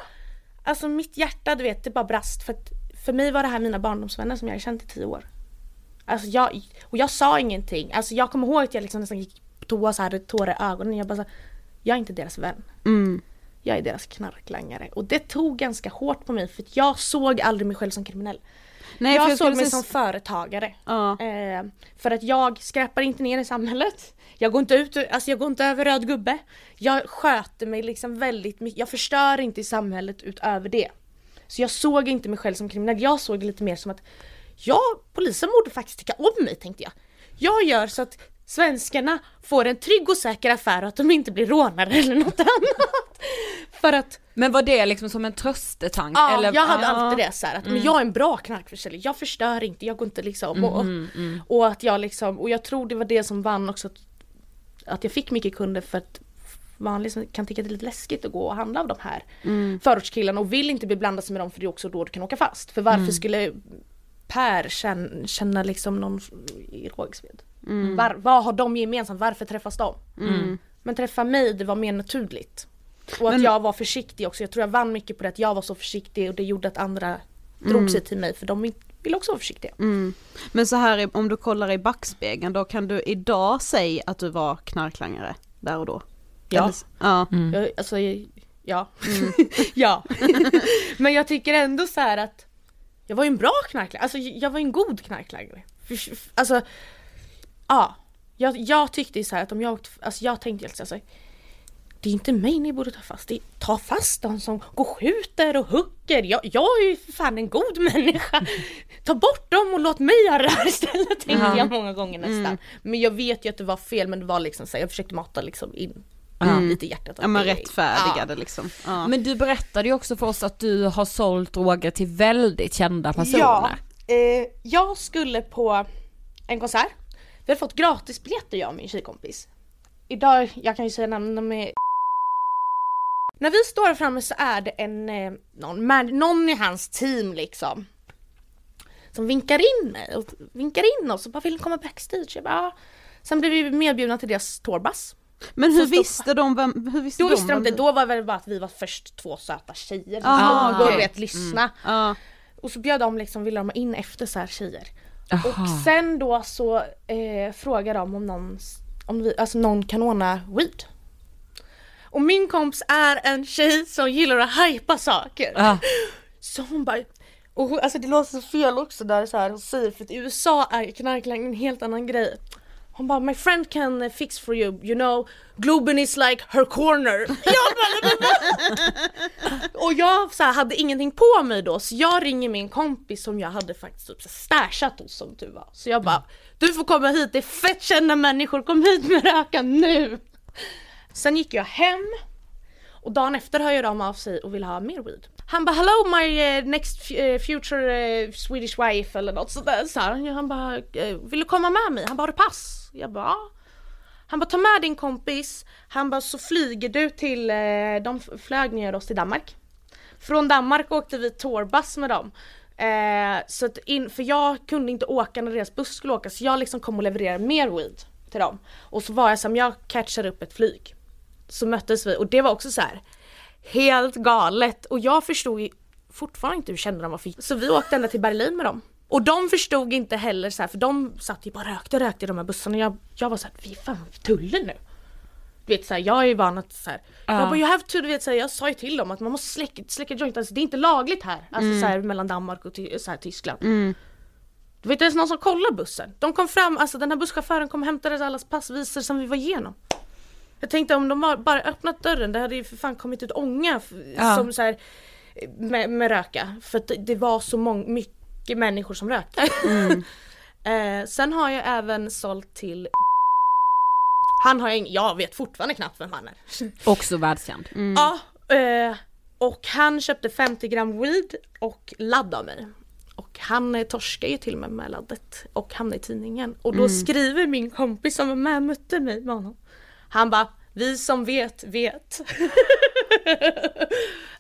alltså mitt hjärta du vet, det bara brast för att för mig var det här mina barndomsvänner som jag hade känt i tio år. Alltså jag, och jag sa ingenting. Alltså jag kommer ihåg att jag liksom nästan gick på toa så hade tårar i ögonen. Jag bara så, jag är inte deras vän. Jag är deras knarklangare. Och det tog ganska hårt på mig för jag såg aldrig mig själv som kriminell. Nej, jag jag såg mig som företagare. Ja. Eh, för att jag skräpar inte ner i samhället. Jag går inte ut, alltså jag går inte över röd gubbe. Jag sköter mig liksom väldigt mycket, jag förstör inte i samhället utöver det. Så jag såg inte mig själv som kriminell, jag såg det lite mer som att ja, polisen borde faktiskt tycka om mig tänkte jag. Jag gör så att svenskarna får en trygg och säker affär och att de inte blir rånare eller något annat. För att Men var det liksom som en tröstetank? Ja, eller? jag hade Ja. alltid det så här, att men jag är en bra knarkförsäljare, jag förstör inte, jag går inte liksom och, och att jag liksom, och jag tror det var det som vann också att, att jag fick mycket kunder för att man liksom kan tycka det är lite läskigt att gå och handla av de här förortskillarna och vill inte bli blandad med dem för det är också då du kan åka fast. För varför skulle Per känna, känna liksom någon i Rågsved. Mm. Var, vad har de gemensamt? Varför träffas de? Mm. Men träffa mig, det var mer naturligt. Och att Men- jag var försiktig också. Jag tror jag vann mycket på det att jag var så försiktig och det gjorde att andra drog sig till mig för de vill- vill också vara försiktiga. Mm. Men så här, om du kollar i backspegeln, då kan du idag säga att du var knarklangare där och då? Ja. Eller ja. Jag, alltså, ja. ja. Men jag tycker ändå så här att jag var ju en bra knarklangare, alltså jag var en god knarklangare. Alltså, ja. Jag, jag tyckte ju så här att om jag åkte, alltså jag tänkte helt så här, det är inte mig ni borde ta fast, det är, ta fast de som går och skjuter och hugger. Jag, jag är ju för fan en god människa. Ta bort dem och låt mig göra det här istället tänkte Ja. jag många gånger nästan. Men jag vet ju att det var fel men det var liksom så här, jag försökte mata liksom in Mm. lite i hjärtat. Ja men Det- rättfärdigade liksom. Ja. Men du berättade ju också för oss att du har sålt droger till väldigt kända personer. Ja, eh, jag skulle på en konsert. Vi hade fått gratisbiljetter jag och min tjejkompis. Idag, jag kan ju säga namn, de är När vi står framme så är det en, eh, någon, någon i hans team liksom. Som vinkar in mig och vinkar in oss och bara vill komma backstage. Jag bara, ja. Sen blev vi medbjudna till deras tourbus. Men hur stod- visste de vem, hur visste Då de visste de inte, då var det väl bara att vi var först två söta tjejer som stod och okej. vet lyssna. Ja. Och så bjöd de liksom, ville de ha in efter så här tjejer. Aha. Och sen då så eh, frågar de om någon, om vi, alltså någon kan ordna weed. Och min kompis är en tjej som gillar att hypa saker. Ja. Så hon bara, och hon, alltså det låter så fel också där så här hon säger för att i USA är knarklangning en helt annan grej. Hon bara my friend can fix for you, you know Globen is like her corner. Jag bara, och jag så här, hade ingenting på mig då så jag ringer min kompis som jag hade faktiskt typ stashat hos som tur var. Så jag bara du får komma hit, det är fett kända människor, kom hit med röka nu! Sen gick jag hem och dagen efter hör jag de av sig och vill ha mer weed. Han bara hello my eh, next eh, future eh, Swedish wife eller något sådär. Så här. Han bara vill du komma med mig? Han bara har du pass? Jag bara ja. Han bara ta med din kompis. Han bara så flyger du till, de flög ner oss till Danmark. Från Danmark åkte vi tourbuss med dem. Eh, så att in, för jag kunde inte åka när deras buss skulle åka så jag liksom kom och levererade mer weed till dem. Och så var jag som jag catchar upp ett flyg. Så möttes vi och det var också så här helt galet och jag förstod ju fortfarande inte hur kända de var för Så vi åkte ända till Berlin med dem. Och de förstod inte heller så här, för de satt ju bara rökte och rökte i de här bussarna. Jag, jag var såhär, vi är fan tullen nu. Du vet såhär, jag är ju van att såhär, jag bara you have to, du vet såhär, jag sa ju till dem att man måste släcka, släcka joint, alltså det är inte lagligt här. Alltså såhär mellan Danmark och så här, Tyskland. Det var inte ens någon som kollade bussen. De kom fram, alltså den här busschauffören kom och hämtade allas passvisor som vi var igenom. Jag tänkte om de var bara öppnat dörren, det hade ju för fan kommit ut ånga Ja. som så här, med, med röka. För att det, var så mång, mycket människor som rökte. eh, sen har jag även sålt till Han har jag jag vet fortfarande knappt vem han är. Också världskänd. Ja, eh, och han köpte 50 gram weed och ladd av mig. Och han eh, torskar ju till och med med laddet och hamnar i tidningen. Och då skriver min kompis som var med mötte mig med honom. Han bara, vi som vet, vet.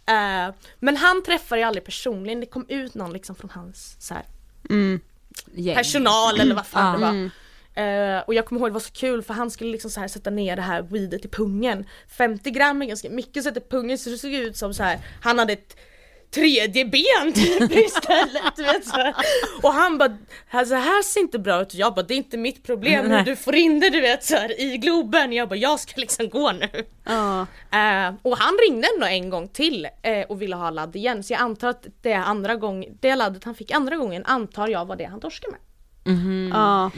eh, men han träffade jag aldrig personligen, det kom ut någon liksom från hans så här, Gäng. personal eller vad fan Ja. det var. Eh, och jag kommer ihåg det var så kul för han skulle liksom så här sätta ner det här weedet i pungen. 50 gram är ganska mycket sätta i pungen så det såg ut som så här. han hade ett tredje ben typ istället. vet, så här. Och han bara, alltså här ser inte bra ut. Och jag bara, det är inte mitt problem hur Nej. du får in det du vet så här, i Globen. Jag bara, jag ska liksom gå nu. Ja. Eh, och han ringde ändå en gång till eh, och ville ha ladd igen så jag antar att det andra gång, det laddet han fick andra gången antar jag var det han torskade med. Ja.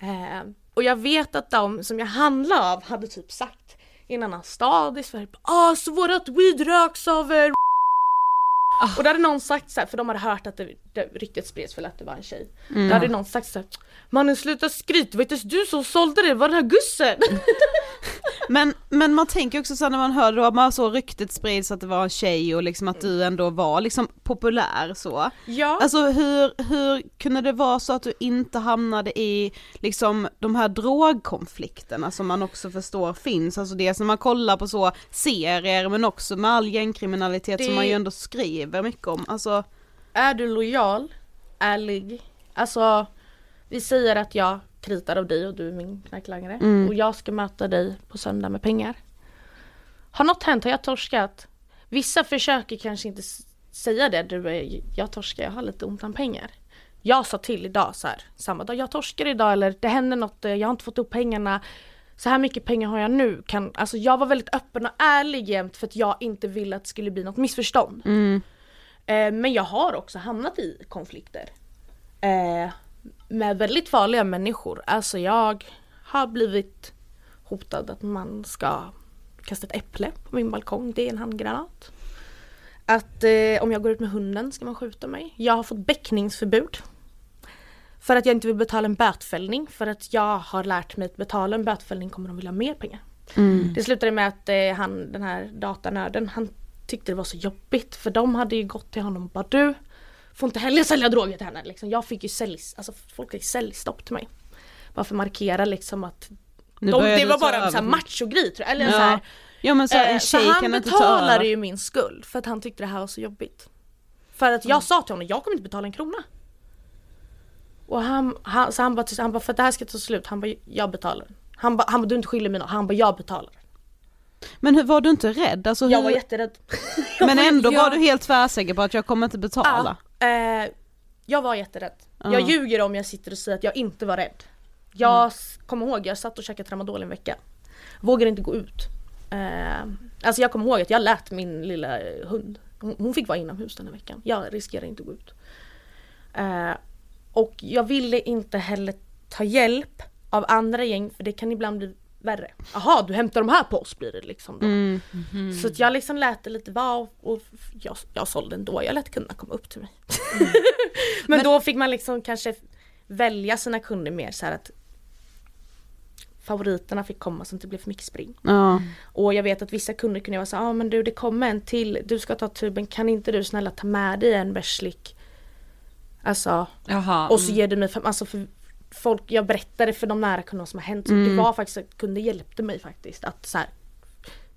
Eh, och jag vet att de som jag handlade av hade typ sagt i en annan stad i Sverige ah så vårat weed röks av eh, och då hade någon sagt så här, för de hade hört att det, det ryktet spreds väl att det var en tjej. Då hade någon sagt så här, mannen sluta skryt, inte ens du som sålde det, det var den här gussen! Men, men man tänker också så när man hör då, man så ryktet sprids att det var en tjej och liksom att du ändå var liksom populär så. ja. Alltså hur, hur kunde det vara så att du inte hamnade i liksom de här drogkonflikterna som man också förstår finns, alltså det som man kollar på så serier men också med all gängkriminalitet som Det- man ju ändå skriver mycket om, alltså Är du lojal, ärlig Alltså, vi säger att jag kritar av dig och du är min knarklangare Mm. och jag ska möta dig på söndag med pengar. Har något hänt? Har jag torskat? Vissa försöker kanske inte säga det, du är, jag torskar, jag har lite ont om pengar. Jag sa till idag så här, samma dag, jag torskar idag eller det händer något, eh, jag har inte fått upp pengarna. Så här mycket pengar har jag nu. Kan, alltså jag var väldigt öppen och ärlig jämt för att jag inte ville att det skulle bli något missförstånd. Mm. Eh, men jag har också hamnat i konflikter. Eh, med väldigt farliga människor. Alltså jag har blivit hotad att man ska kasta ett äpple på min balkong. Det är en handgranat. Att eh, om jag går ut med hunden ska man skjuta mig. Jag har fått bäckningsförbud. För att jag inte vill betala en bötfällning. För att jag har lärt mig att betala en bötfällning kommer de vilja ha mer pengar. Mm. Det slutade med att eh, han, den här datanörden, han tyckte det var så jobbigt för de hade ju gått till honom och bara du får inte heller sälja droger till henne. Liksom. Jag fick ju sälj, alltså folk fick säljstopp till mig. Bara för att markera liksom att de, det var bara en sån här macho-grej tror jag. Eller Ja. så här, Ja men så eh, en så tjej han kan inte ta betalade ju min skuld för att han tyckte det här var så jobbigt. För att jag sa till honom, jag kommer inte betala en krona. Och han, han, så han bara, han bara, för att det här ska ta slut, han bara, jag betalar. Han bara, han bara, du är inte skyldig mig något. Han bara, jag betalar. Men hur, var du inte rädd? Alltså, hur... Jag var jätterädd. Men ändå var du helt tvärsäker på att jag kommer inte betala? Ja, eh, jag var jätterädd. Ja. Jag ljuger om jag sitter och säger att jag inte var rädd. Jag s- kommer ihåg, jag satt och käkade tramadol en vecka. Vågade inte gå ut. Eh, alltså jag kommer ihåg att jag lät min lilla hund, hon, fick vara inomhus den här veckan. Jag riskerar inte att gå ut. Eh, och jag ville inte heller ta hjälp av andra gäng för det kan ibland bli värre. Jaha, du hämtar de här på oss blir det liksom då. Mm. Så att jag liksom lät det lite vara och- och jag, jag sålde ändå, jag lät kunderna komma upp till mig. Men, då fick man liksom kanske välja sina kunder mer så här att favoriterna fick komma så det inte blev för mycket spring. Ja. Och jag vet att vissa kunder kunde vara så ja ah, men du det kommer en till, du ska ta tuben, kan inte du snälla ta med dig en bärslik? Alltså, Jaha. och så ger du mig, alltså för folk, jag berättade för de nära kunderna som har hänt, så Mm. det var faktiskt att kunder hjälpte mig faktiskt att så här,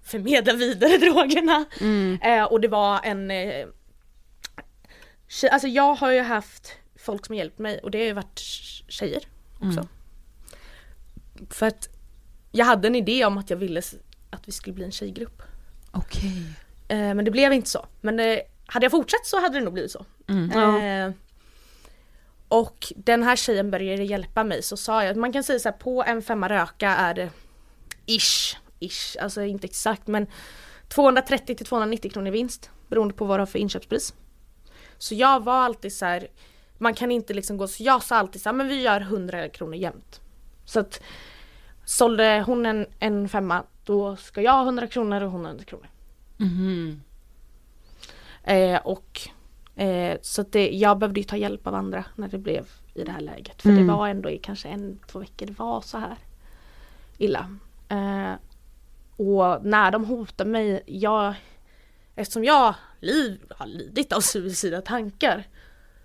förmedla vidare drogerna. Mm. Eh, och det var en eh, tjej, alltså jag har ju haft folk som har hjälpt mig och det har ju varit tjejer också. Mm. För att jag hade en idé om att jag ville att vi skulle bli en tjejgrupp. Okej. Eh, men det blev inte så. Men eh, hade jag fortsatt så hade det nog blivit så. Ja. Och den här tjejen började hjälpa mig så sa jag att man kan säga så här på en femma röka är det ish, ish, alltså inte exakt men 230 till 290 kronor i vinst beroende på vad du har för inköpspris. Så jag var alltid så här, man kan inte liksom gå, så jag sa alltid så här, men vi gör 100 kronor jämt. Så att sålde hon en, en femma då ska jag ha 100 kronor och hon 100 kronor. Mhm. Eh, och eh, så det, jag behövde ju ta hjälp av andra när det blev i det här läget. För Mm. det var ändå i kanske en, två veckor det var så här illa. Eh, och när de hotade mig, jag, eftersom jag liv, har lidit av suicida tankar.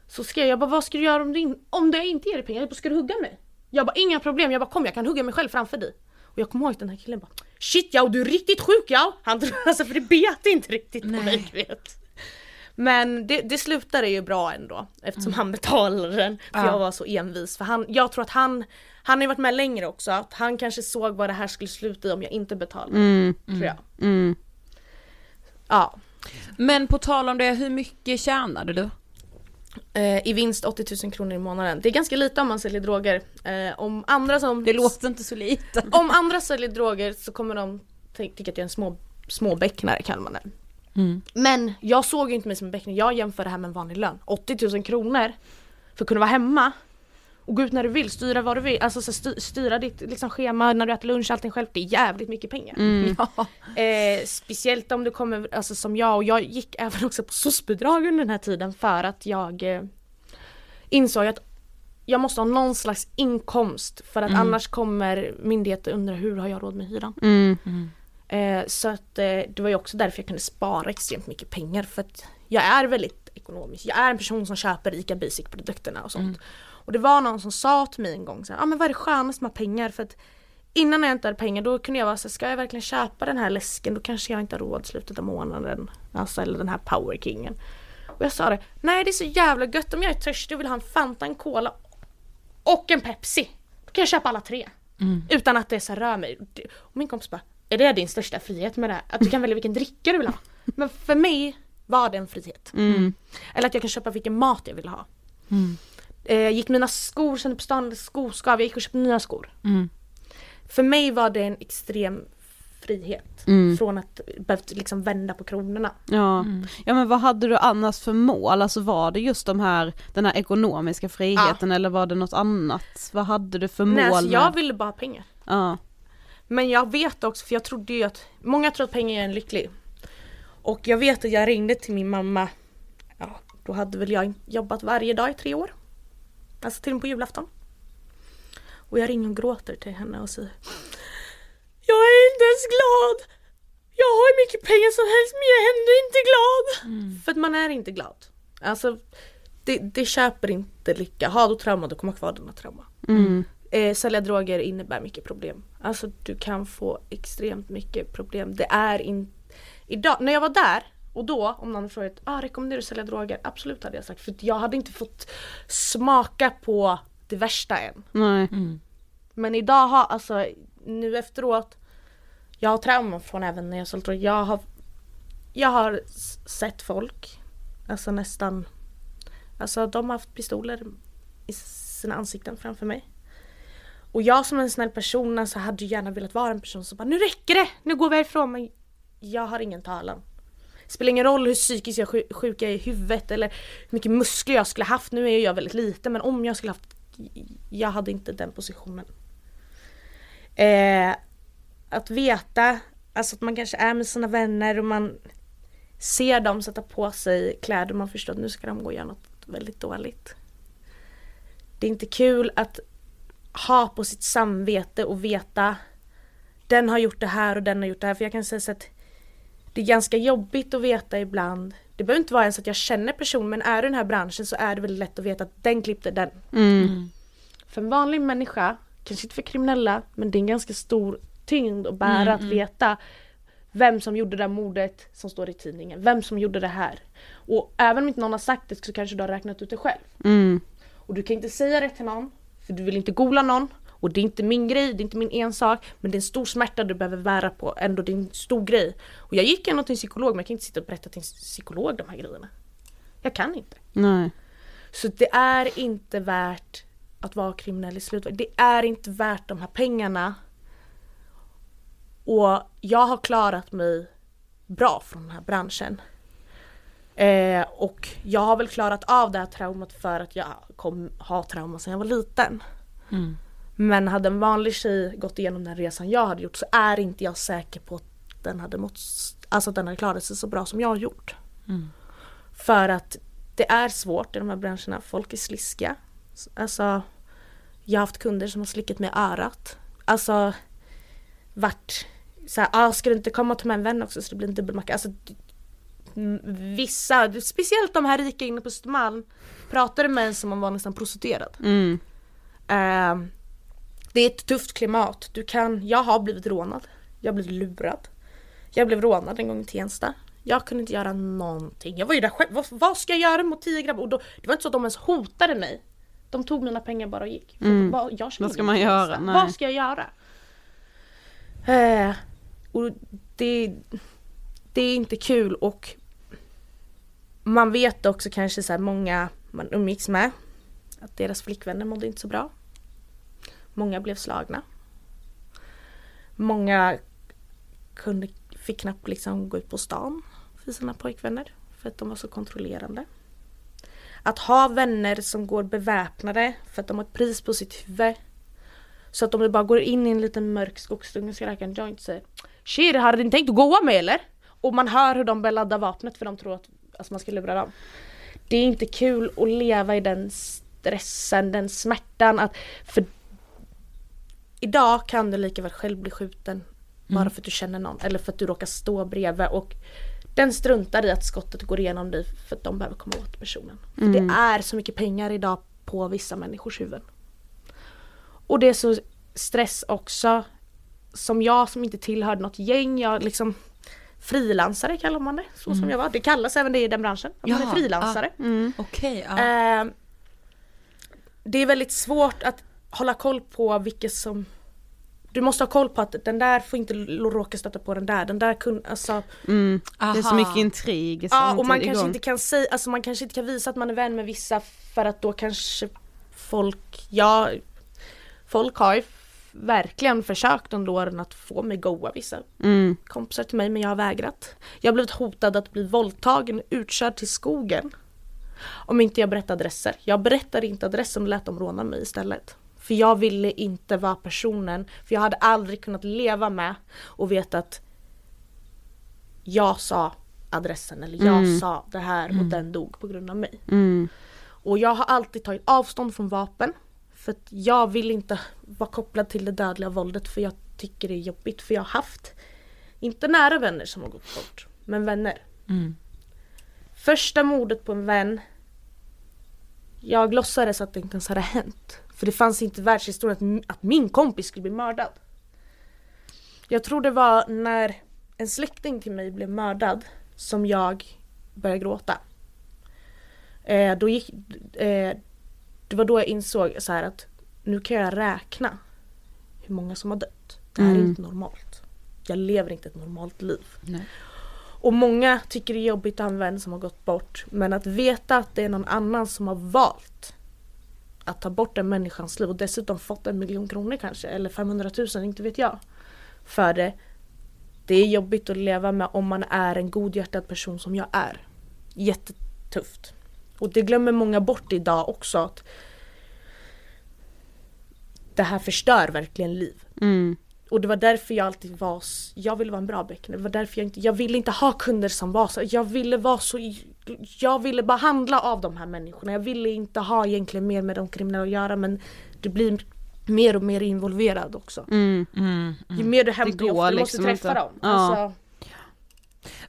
Så skrev jag bara vad ska du göra om du, in, om du inte ger dig pengar? Jag bara, ska du hugga mig? Jag bara inga problem, jag bara kom jag kan hugga mig själv framför dig. Och jag kommer ihåg att den här killen bara Shit ja, du är riktigt sjuk ja! Han alltså för det bet inte riktigt på mig du vet. Men det, det slutade ju bra ändå eftersom han betalade den. För Ja. jag var så envis. För han, jag tror att han, han har ju varit med längre också. Att han kanske såg vad det här skulle sluta i om jag inte betalade. Mm. Tror jag. Mm. Ja. Men på tal om det, hur mycket tjänade du? Eh, I vinst 80 000 kronor i månaden. Det är ganska lite om man säljer droger. Eh, om andra som... Det låter inte så lite. Om andra säljer droger så kommer de ty- tycka att jag är en små, små becknare kallar man det. Mm. Men jag såg ju inte mig som en becknare, jag jämför det här med en vanlig lön. 80 000 kronor för att kunna vara hemma och gå ut när du vill, styra vad du vill, alltså så sty- styra ditt liksom, schema när du äter lunch, allting själv. Det är jävligt mycket pengar. Mm. Ja. Eh, speciellt om du kommer, alltså som jag, och jag gick även också på SOS-bidrag under den här tiden för att jag eh, insåg att jag måste ha någon slags inkomst för att Mm. annars kommer myndigheter undra hur har jag råd med hyran. Mm. Eh, så att eh, det var ju också därför jag kunde spara extremt mycket pengar för att jag är väldigt ekonomisk. Jag är en person som köper ICA Basic produkterna och sånt. Och det var någon som sa till mig en gång så här, ah, men vad är det skönaste med pengar? För att innan jag inte hade pengar då kunde jag vara så här, ska jag verkligen köpa den här läsken då kanske jag inte har råd i slutet av månaden. Alltså eller den här Power Kingen. Och jag sa det, nej det är så jävla gött om jag är törstig och vill ha en Fanta, en Cola och en Pepsi. Då kan jag köpa alla tre. Utan att det så rör mig. Och min kompis bara, är det din största frihet med det här? Att du kan välja vilken dricka du vill ha. Men för mig var det en frihet. Eller att jag kan köpa vilken mat jag vill ha. Eh, gick mina skor sen på stan, skoskav, jag gick och köpte nya skor. För mig var det en extrem frihet. Från att behövt liksom vända på kronorna. Ja. ja men vad hade du annars för mål? Alltså var det just de här, den här ekonomiska friheten eller var det något annat? Vad hade du för mål? Nej, alltså, jag med- ville bara ha pengar. Ja. Men jag vet också, för jag trodde ju att många tror att pengar gör en lycklig. Och jag vet att jag ringde till min mamma. Ja, då hade väl jag jobbat varje dag i tre år. Alltså till och med på julafton. Och jag ringer och gråter till henne och säger Jag är inte ens glad! Jag har hur mycket pengar som helst men jag är ändå inte glad! För att man är inte glad. Alltså det, det köper inte lycka. Har du trauma då kommer kvar dina trauma. Eh, sälja droger innebär mycket problem. Alltså du kan få extremt mycket problem. Det är inte... Idag, när jag var där och då om någon frågat ah, rekommenderar du att sälja droger? Absolut hade jag sagt för jag hade inte fått smaka på det värsta än. Nej. Men idag har, alltså nu efteråt Jag har trauma från även när jag sålt droger. Jag har Jag har sett folk Alltså nästan Alltså de har haft pistoler i sina ansikten framför mig. Och jag som en snäll person alltså, hade ju gärna velat vara en person som bara nu räcker det! Nu går vi härifrån men jag har ingen talan. Spelar ingen roll hur psykiskt jag sjuk jag är i huvudet eller hur mycket muskler jag skulle haft. Nu är jag väldigt liten men om jag skulle haft Jag hade inte den positionen. Eh, att veta, alltså att man kanske är med sina vänner och man ser dem sätta på sig kläder och man förstår att nu ska de gå och göra något väldigt dåligt. Det är inte kul att ha på sitt samvete och veta den har gjort det här och den har gjort det här. För jag kan säga så att det är ganska jobbigt att veta ibland. Det behöver inte vara ens att jag känner personen men är du i den här branschen så är det väldigt lätt att veta att den klippte den. För en vanlig människa, kanske inte för kriminella, men det är en ganska stor tyngd att bära att veta vem som gjorde det där mordet som står i tidningen. Vem som gjorde det här. Och även om inte någon har sagt det så kanske du har räknat ut det själv. Mm. Och du kan inte säga det till någon, för du vill inte gola någon. Och det är inte min grej, det är inte min ensak. Men det är en stor smärta du behöver bära på, ändå det är en stor grej. Och jag gick ändå till en psykolog men jag kan inte sitta och berätta till en psykolog de här grejerna. Jag kan inte. Nej. Så det är inte värt att vara kriminell i slutet. Det är inte värt de här pengarna. Och jag har klarat mig bra från den här branschen. Eh, och jag har väl klarat av det här traumat för att jag kom ha trauma sedan jag var liten. Men hade en vanlig tjej gått igenom den resan jag hade gjort så är inte jag säker på att den hade mått, alltså att den hade klarat sig så bra som jag har gjort. För att det är svårt i de här branscherna, folk är sliskiga. Alltså, jag har haft kunder som har slickat mig i örat. Alltså, vart såhär, ah, ska du inte komma och ta med en vän också så det blir en dubbelmacka. Alltså, mm, vissa, speciellt de här rika inne på Östermalm, pratade med en som om man var nästan prostituerad. Mm. Ehm, det är ett tufft klimat. Du kan, jag har blivit rånad. Jag blivit lurad. Jag blev rånad en gång i Tensta. Jag kunde inte göra någonting. Jag var ju där själv. Vad, vad ska jag göra mot tio grabbar? Och då, det var inte så att de ens hotade mig. De tog mina pengar bara och gick. Mm. vad, jag Vad ska man göra? Vad ska jag göra? Eh, och det, det är inte kul och man vet också kanske så här många man umgicks med att deras flickvänner mådde inte så bra. Många blev slagna. Många kunde, fick knappt liksom gå ut på stan för sina pojkvänner för att de var så kontrollerande. Att ha vänner som går beväpnade för att de har ett pris på sitt huvud. Så att om du bara går in i en liten mörk skogsdunge och ska röka en joint säger Shit, hade ni tänkt att gå med eller? Och man hör hur de börjar ladda vapnet för de tror att alltså, man ska lura dem. Det är inte kul att leva i den stressen, den smärtan. Att, för idag kan du lika väl själv bli skjuten bara för att du känner någon eller för att du råkar stå bredvid och den struntar i att skottet går igenom dig för att de behöver komma åt personen. För det är så mycket pengar idag på vissa människors huvuden. Och det är så stress också. Som jag som inte tillhörde något gäng, jag liksom frilansare kallar man det, så som jag var. Det kallas även det i den branschen, att man är frilansare. Okej, ja. Eh, det är väldigt svårt att hålla koll på vilka som du måste ha koll på att den där får inte råka stöta på den där, den där kun, alltså, Mm. Det är så mycket intrig Ja och man kanske inte kan säga, alltså man kanske inte kan visa att man är vän med vissa för att då kanske folk, ja Folk har ju verkligen försökt under åren att få mig goa vissa Mm. kompisar till mig men jag har vägrat. Jag har blivit hotad att bli våldtagen, utkörd till skogen. Om inte jag berättar adresser. Jag berättade inte adressen och lät dem råna mig istället. För jag ville inte vara personen, för jag hade aldrig kunnat leva med och veta att jag sa adressen eller jag sa det här och den dog på grund av mig. Mm. Och jag har alltid tagit avstånd från vapen. För att jag vill inte vara kopplad till det dödliga våldet för jag tycker det är jobbigt. För jag har haft, inte nära vänner som har gått bort, men vänner. Första mordet på en vän, jag låtsades att det inte ens hade hänt. För det fanns inte i världshistorien att, att min kompis skulle bli mördad. Jag tror det var när en släkting till mig blev mördad som jag började gråta. Eh, då gick, eh, det var då jag insåg så här att nu kan jag räkna hur många som har dött. Det här är inte normalt. Jag lever inte ett normalt liv. Och många tycker det är jobbigt att ha en vän som har gått bort. Men att veta att det är någon annan som har valt att ta bort en människans liv och dessutom fått en miljon kronor kanske, eller 500 000, inte vet jag. För det. Det är jobbigt att leva med om man är en godhjärtad person som jag är. Jättetufft. Och det glömmer många bort idag också. att Det här förstör verkligen liv. Mm. Och det var därför jag alltid var, jag ville vara en bra beckner. Det var därför jag inte, jag ville inte ha kunder som var så, jag ville vara så, jag ville bara handla av de här människorna. Jag ville inte ha egentligen mer med de kriminella att göra men det blir mer och mer involverad också. Mm. Ju mer du hämtar, ju oftare du måste liksom träffa inte. dem. Ja. Alltså,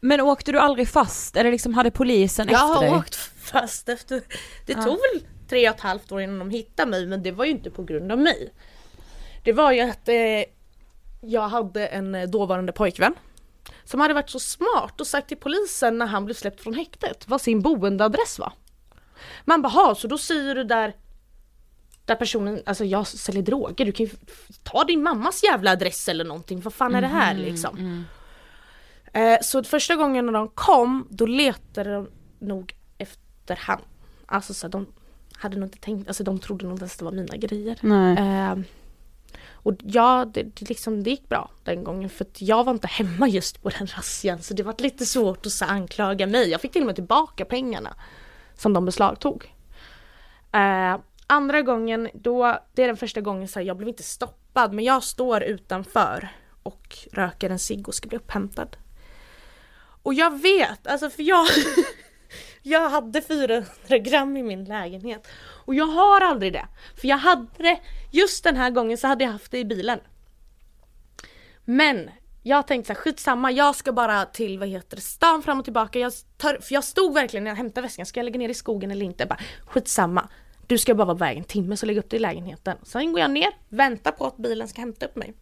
Men åkte du aldrig fast eller liksom hade polisen jag efter dig? har åkt fast efter, det tog väl tre och ett halvt år innan de hittade mig men det var ju inte på grund av mig. Det var ju att eh, jag hade en eh, dåvarande pojkvän som hade varit så smart och sagt till polisen när han blev släppt från häktet vad sin boendeadress var. Man bara, "Ha, så då säger du där där personen, alltså jag säljer droger, du kan ju ta din mammas jävla adress eller någonting, vad fan är det här liksom? Eh, så första gången när de kom, då letade de nog efter han. Alltså så de hade nog inte tänkt, alltså de trodde nog inte ens det var mina grejer. Eh, och ja, det, det, liksom, det gick bra den gången för att jag var inte hemma just på den razzian så det var lite svårt att så anklaga mig. Jag fick till och med tillbaka pengarna som de beslagtog. Eh, andra gången, då, det är den första gången så här, jag blev inte stoppad men jag står utanför och röker en cigg och ska bli upphämtad. Och jag vet, alltså för jag Jag hade 400 gram i min lägenhet och jag har aldrig det. För jag hade det, just den här gången så hade jag haft det i bilen. Men jag tänkte så här, skitsamma, jag ska bara till vad heter det, stan fram och tillbaka. Jag tar, för jag stod verkligen när jag hämtade väskan, ska jag lägga ner i skogen eller inte? Bara, skitsamma, du ska bara vara på väg en timme så lägg upp det i lägenheten. Sen går jag ner, väntar på att bilen ska hämta upp mig.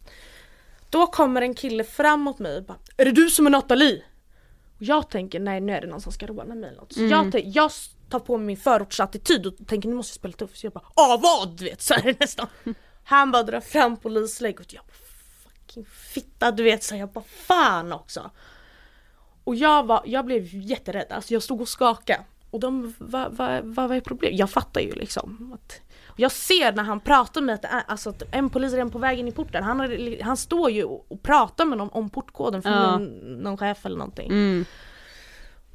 Då kommer en kille fram mot mig och bara Är det du som är Nathalie? Och jag tänker nej nu är det någon som ska råna mig eller något. Så jag, tänk, jag tar på mig min förortsattityd och tänker nu måste jag spela tuff. Så jag bara ah vad du vet så är det nästan. Han bara drar fram polislägg och jag bara fucking fitta du vet så jag bara fan också. Och jag, var, jag blev jätterädd, alltså jag stod och skakade. Och de, vad, vad, vad är problemet? Jag fattar ju liksom. Att, jag ser när han pratar med att, alltså att en polis är redan på väg in i porten. Han, har, han står ju och, pratar med någon om portkoden från Ja. någon, någon chef eller någonting. Mm.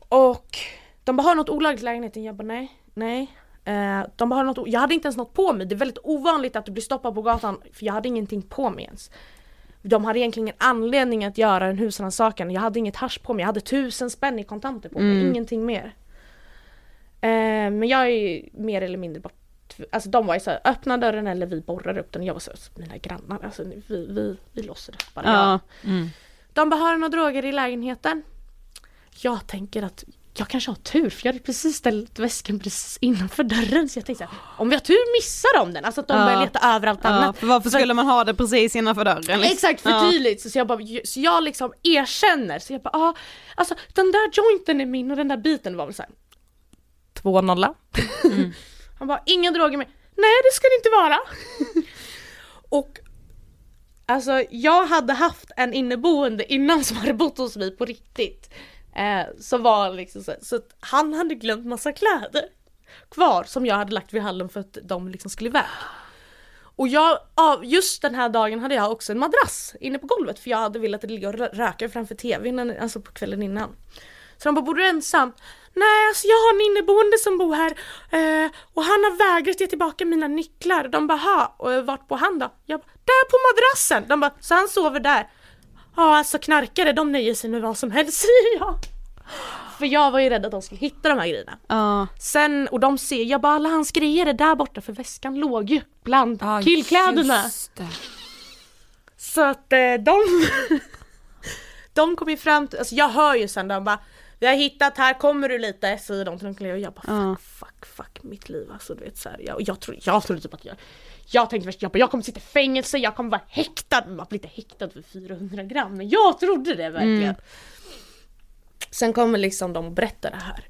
Och de bara har något olagligt i lägenheten? Jag bara nej, nej. Eh, de bara har något, o- jag hade inte ens något på mig. Det är väldigt ovanligt att du blir stoppad på gatan för jag hade ingenting på mig ens. De hade egentligen ingen anledning att göra en husrannsakan. Jag hade inget hasch på mig. Jag hade tusen spänn i kontanter på mig. Ingenting mer. Eh, men jag är mer eller mindre Alltså de var ju såhär, öppna dörren eller vi borrar upp den. Jag var så mina grannar, alltså vi, vi, vi låser det bara. Ja. De bara, har du några droger i lägenheten? Jag tänker att jag kanske har tur för jag hade precis ställt väskan precis innanför dörren så jag tänkte så här, om vi har tur missar de den, alltså att de Ja. börjar leta överallt Ja, annat. för varför För- skulle man ha det precis innanför dörren? liksom? Exakt, för Ja. tydligt. Så, så, jag bara, så jag liksom erkänner, så jag bara ah, alltså den där jointen är min och den där biten var väl såhär Två nolla. Han bara, inga droger mer, Nej det ska det inte vara. och alltså jag hade haft en inneboende innan som hade bott hos mig på riktigt. Eh, som var liksom så, så att han hade glömt massa kläder kvar som jag hade lagt vid hallen för att de liksom skulle iväg. Och jag, just den här dagen hade jag också en madrass inne på golvet för jag hade velat ligga och röka framför tvn, alltså på kvällen innan. Så de bara, bor du ensam? Nej, alltså jag har en inneboende som bor här eh, och han har vägrat ge tillbaka mina nycklar. De bara, ha, och vart på han då? Jag bara, där på madrassen! De bara, så han sover där? Ja, alltså knarkare de nöjer sig med vad som helst, säger jag. För jag var ju rädd att de skulle hitta de här grejerna. Ja. Sen, och de ser, jag bara alla hans grejer är där borta för väskan låg ju bland Ja, killkläderna. Så att eh, de, de kom ju fram till, alltså jag hör ju sen de bara Vi har hittat här, kommer du lite? Säger de till de kollegor och jag bara Ja. fuck, fuck, fuck mitt liv alltså du vet såhär. Jag, jag, tro, jag trodde typ att jag jag tänkte först, jag, bara, jag kommer sitta i fängelse, jag kommer vara häktad. Man blir inte häktad för 400 gram, men jag trodde det verkligen. Sen kommer liksom de och berättar det här.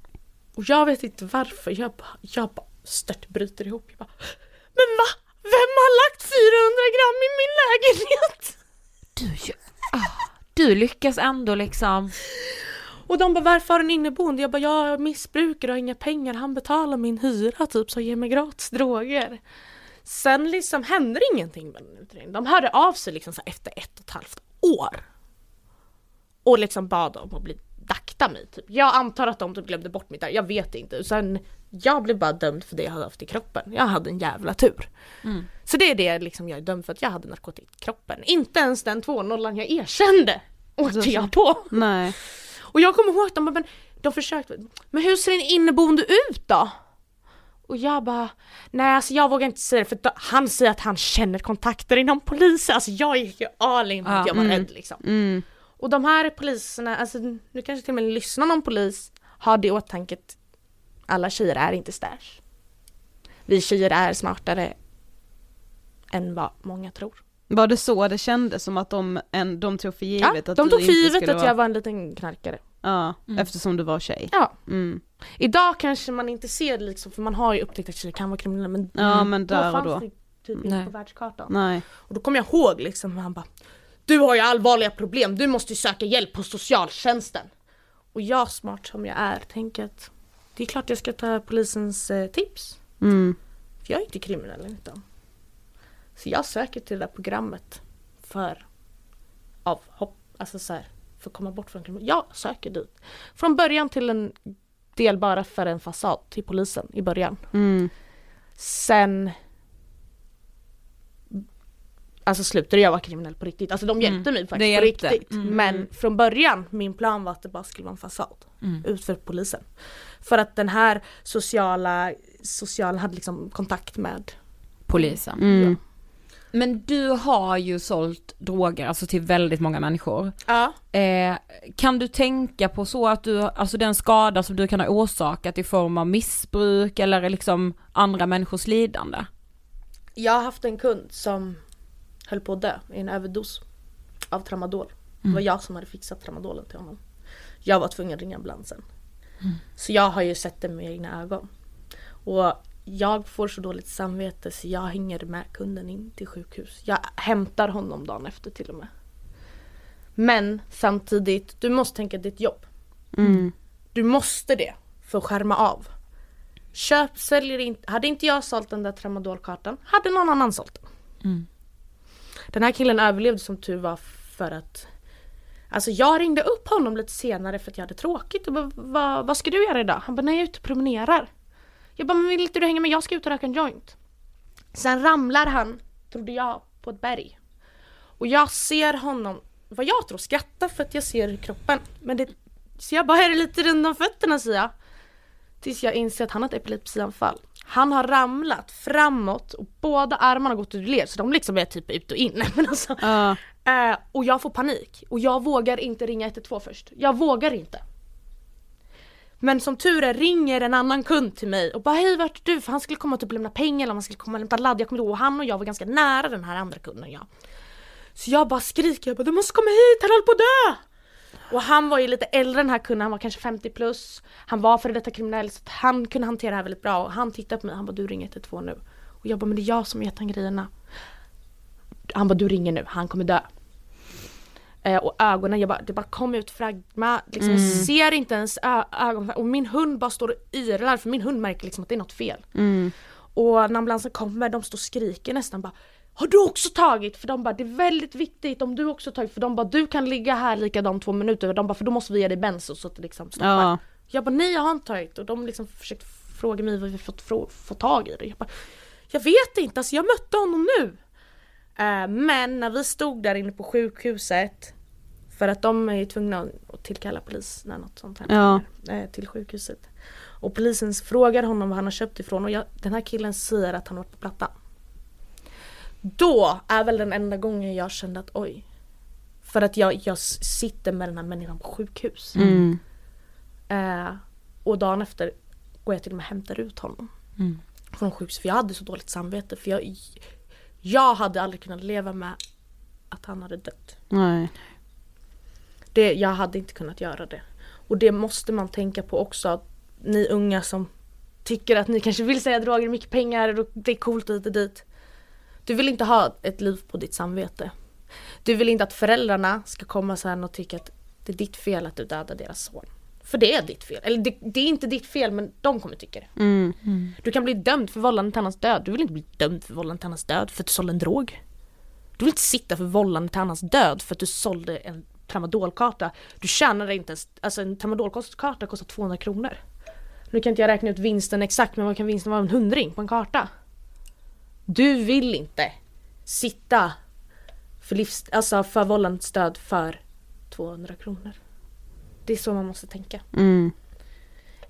Och jag vet inte varför, jag bara, jag bara stört bryter ihop. Jag bara, men va? Vem har lagt 400 gram i min lägenhet? Du, ah, du lyckas ändå liksom. Och de bara varför har en inneboende? Jag bara jag missbrukar och har inga pengar. Han betalar min hyra typ så ger mig gratis droger. Sen liksom hände ingenting med den utredningen. De hörde av sig liksom efter ett och ett halvt år. Och liksom bad om att bli dakta mig typ. Jag antar att de typ glömde bort mitt där. jag vet inte. Sen jag blev bara dömd för det jag hade haft i kroppen. Jag hade en jävla tur. Så det är det liksom jag är dömd för att jag hade narkotika i kroppen. Inte ens den 2-0 jag erkände åkte jag på. Nej. Och jag kommer ihåg att de bara, men de försökte, men hur ser en inneboende ut då? Och jag bara, nej alltså jag vågar inte säga det för han säger att han känner kontakter inom polisen, alltså jag gick ju all in för att jag var rädd liksom. Mm. Och de här poliserna, alltså nu kanske till och med lyssnar någon polis, har det i åtanke att alla tjejer är inte stash. Vi tjejer är smartare än vad många tror. Var det så det kändes som att de, en, de tog för Ja, givet att de tog för givet att vara... jag var en liten knarkare. Ja, eftersom du var tjej. Ja. Mm. Idag kanske man inte ser det liksom, för man har ju upptäckt att tjejer kan vara kriminella men, Ja, men där och fanns då. det typ Nej. inte på världskartan. Nej. Och då kommer jag ihåg liksom han bara Du har ju allvarliga problem, du måste ju söka hjälp hos socialtjänsten. Och jag smart som jag är tänker att det är klart jag ska ta polisens eh, tips. Mm. För jag är inte kriminell utan. Så jag söker till det där programmet för av hopp, alltså så här, för att komma bort från kriminalitet. Jag söker dit. Från början till en del bara för en fasad till polisen i början. Mm. Sen Alltså slutade jag vara kriminell på riktigt. Alltså de hjälpte mig faktiskt på riktigt. Men från början, min plan var att det bara skulle vara en fasad. Ut för polisen. För att den här sociala, socialen hade liksom kontakt med Polisen. Mm. Men du har ju sålt droger alltså till väldigt många människor. Ja. Eh, kan du tänka på så att du, alltså den skada som du kan ha orsakat i form av missbruk eller liksom andra människors lidande? Jag har haft en kund som höll på att dö i en överdos av tramadol. Det var jag som hade fixat tramadolen till honom. Jag var tvungen att ringa ambulansen. Så jag har ju sett det med egna ögon. Och jag får så dåligt samvete så jag hänger med kunden in till sjukhus. Jag hämtar honom dagen efter till och med. Men samtidigt, du måste tänka ditt jobb. Mm. Du måste det för att skärma av. Köp, säljer inte, hade inte jag sålt den där tramadolkartan, hade någon annan sålt den. Den här killen överlevde som tur var för att Alltså jag ringde upp honom lite senare för att jag hade tråkigt och bara, vad, vad ska du göra idag? Han bara, nej jag är ute och promenerar. Jag bara, men vill inte du hänga med? Jag ska ut och röka en joint. Sen ramlar han, trodde jag, på ett berg. Och jag ser honom, vad jag tror, skratta för att jag ser kroppen. Men det, så jag bara, är det lite runt om fötterna säger jag. Tills jag inser att han har ett epilepsianfall. Han har ramlat framåt och båda armarna har gått ur led så de liksom är typ ut och in. Men alltså, eh, och jag får panik och jag vågar inte ringa 112 först. Jag vågar inte. Men som tur är ringer en annan kund till mig och bara hej vart är du? För han skulle komma och typ lämna pengar eller han skulle komma och lämna ladd. Jag kommer ihåg och han och jag var ganska nära den här andra kunden ja. Så jag bara skriker, jag bara du måste komma hit, han håller på att dö! Och han var ju lite äldre den här kunden, han var kanske 50 plus. Han var före detta kriminell så han kunde hantera det här väldigt bra och han tittade på mig han bara du ringer 112 nu. Och jag bara men det är jag som gett han grejerna. Han bara du ringer nu, han kommer dö. Eh, och ögonen, jag bara, det bara kom ut fragma, liksom, jag ser inte ens ö- ögon och min hund bara står och yrar för min hund märker liksom att det är något fel. Och när ambulansen kommer, de står och skriker nästan bara Har du också tagit? För de bara det är väldigt viktigt om du också tagit för de bara du kan ligga här likadant två minuter de bara för då måste vi ge dig benzo så att det liksom stoppar. Ja. Jag bara nej jag har inte tagit och de liksom försökte fråga mig vad vi fått få tag i det. Jag bara Jag vet inte, alltså jag mötte honom nu. Eh, men när vi stod där inne på sjukhuset för att de är ju tvungna att tillkalla polis när något sånt händer Ja. eh, till sjukhuset. Och polisen frågar honom vad han har köpt ifrån och jag, den här killen säger att han har varit på Plattan. Då är väl den enda gången jag kände att oj. För att jag, jag sitter med den här människan på sjukhus. Mm. Eh, och dagen efter går jag till och med och hämtar ut honom. Från sjukhus för jag hade så dåligt samvete för jag, jag hade aldrig kunnat leva med att han hade dött. Nej. Det, jag hade inte kunnat göra det. Och det måste man tänka på också. Att ni unga som tycker att ni kanske vill säga droger, mycket pengar och det är coolt hit och dit. Du vill inte ha ett liv på ditt samvete. Du vill inte att föräldrarna ska komma sen och tycka att det är ditt fel att du dödade deras son. För det är ditt fel. Eller det, det är inte ditt fel men de kommer tycka det. Mm. Du kan bli dömd för vållande till annans död. Du vill inte bli dömd för vållande till annans död för att du sålde en drog. Du vill inte sitta för vållande till annans död för att du sålde en tramadolkarta. Du tjänar inte ens, alltså en tramadolkarta kostar 200 kronor. Nu kan inte jag räkna ut vinsten exakt men vad kan vinsten vara? En hundring på en karta? Du vill inte sitta för, livs, alltså för död för 200 kronor. Det är så man måste tänka. Mm.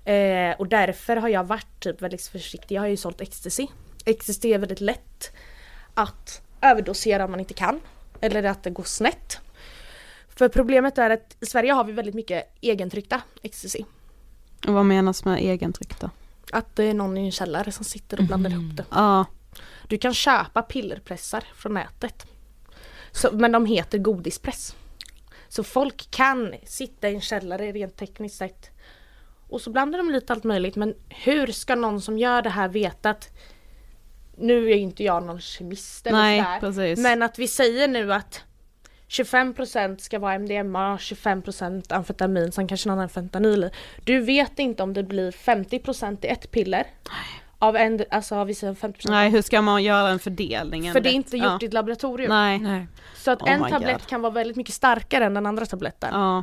Eh, och därför har jag varit typ väldigt försiktig. Jag har ju sålt ecstasy. Ecstasy är väldigt lätt att överdosera om man inte kan. Eller att det går snett. För problemet är att i Sverige har vi väldigt mycket egentryckta ecstasy. Och vad menas med egentryck då? Att det är någon i en källare som sitter och blandar ihop det. Ja. Du kan köpa pillerpressar från nätet. Så, men de heter godispress. Så folk kan sitta i en källare rent tekniskt sett. Och så blandar de lite allt möjligt men hur ska någon som gör det här veta att nu är inte jag någon kemist eller Nej, sådär. precis. Men att vi säger nu att 25% ska vara MDMA, 25% amfetamin, sen kanske någon annan fentanyl i. Du vet inte om det blir 50% i ett piller. Av en, alltså av vissa 50% Nej, hur ska man göra en fördelning? för det är inte gjort ja. i ett laboratorium. Nej. Nej. Så att Oh en tablett God. kan vara väldigt mycket starkare än den andra tabletten. Ja.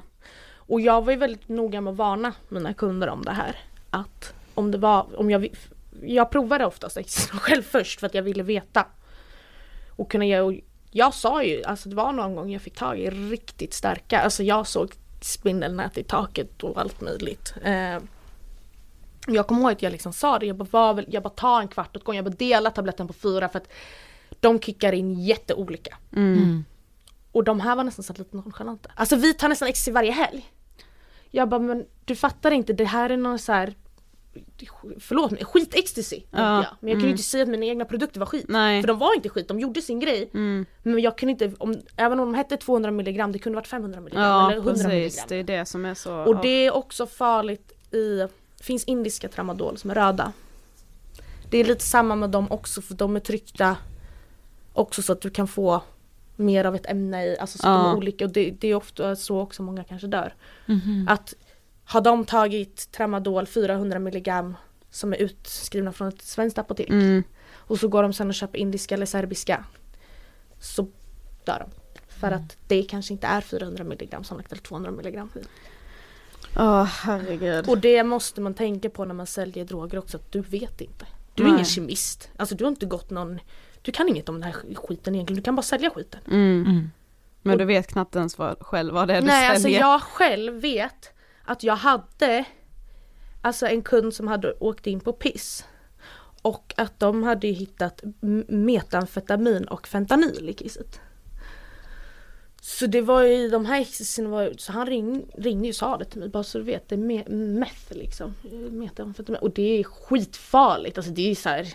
Och jag var ju väldigt noga med att varna mina kunder om det här. Att om det var, om jag, jag provade oftast ecstasy själv först för att jag ville veta. Och kunna ge, och jag sa ju, alltså det var någon gång jag fick tag i riktigt starka, alltså jag såg spindelnät i taket och allt möjligt. Eh, jag kommer ihåg att jag liksom sa det, jag bara, väl, jag bara ta en kvart åt gången, jag bara dela tabletten på fyra för att de kickar in jätteolika. Mm. Och de här var nästan så lite nonchalanta. Alltså vi tar nästan ecstasy varje helg. Jag bara men du fattar inte, det här är någon så här Förlåt mig, skit-ecstasy tänkte Ja, jag. Men jag kunde mm. inte säga att mina egna produkter var skit. Nej. För de var inte skit, de gjorde sin grej. Mm. Men jag kunde inte, om, även om de hette 200 mg, det kunde varit 500 mg Ja, eller 100 precis. mg. Det är det som är så... Och det är också farligt i, det finns indiska tramadol som är röda. Det är lite samma med dem också för de är tryckta också så att du kan få mer av ett ämne i, alltså så de Ja. är olika och det, det är ofta så också många kanske dör. Att har de tagit tramadol 400 mg som är utskrivna från ett svenskt apotek Mm. och så går de sen och köper indiska eller serbiska så dör de. För att det kanske inte är 400 mg sannolikt eller 200 mg. Åh herregud. Och det måste man tänka på när man säljer droger också, att du vet inte. Du är Nej. ingen kemist. Alltså du har inte gått någon, du kan inget om den här sk- skiten egentligen, du kan bara sälja skiten. Mm. Men du vet knappt ens vad, själv vad det är du Nej alltså säljer. jag själv vet att jag hade Alltså en kund som hade åkt in på piss Och att de hade hittat metamfetamin och fentanyl i kisset Så det var ju de här excesserna var så han ring, ringde ju och sa det till mig bara så du vet det är me- meth liksom. Metamfetamin. Och det är skitfarligt alltså det är så här,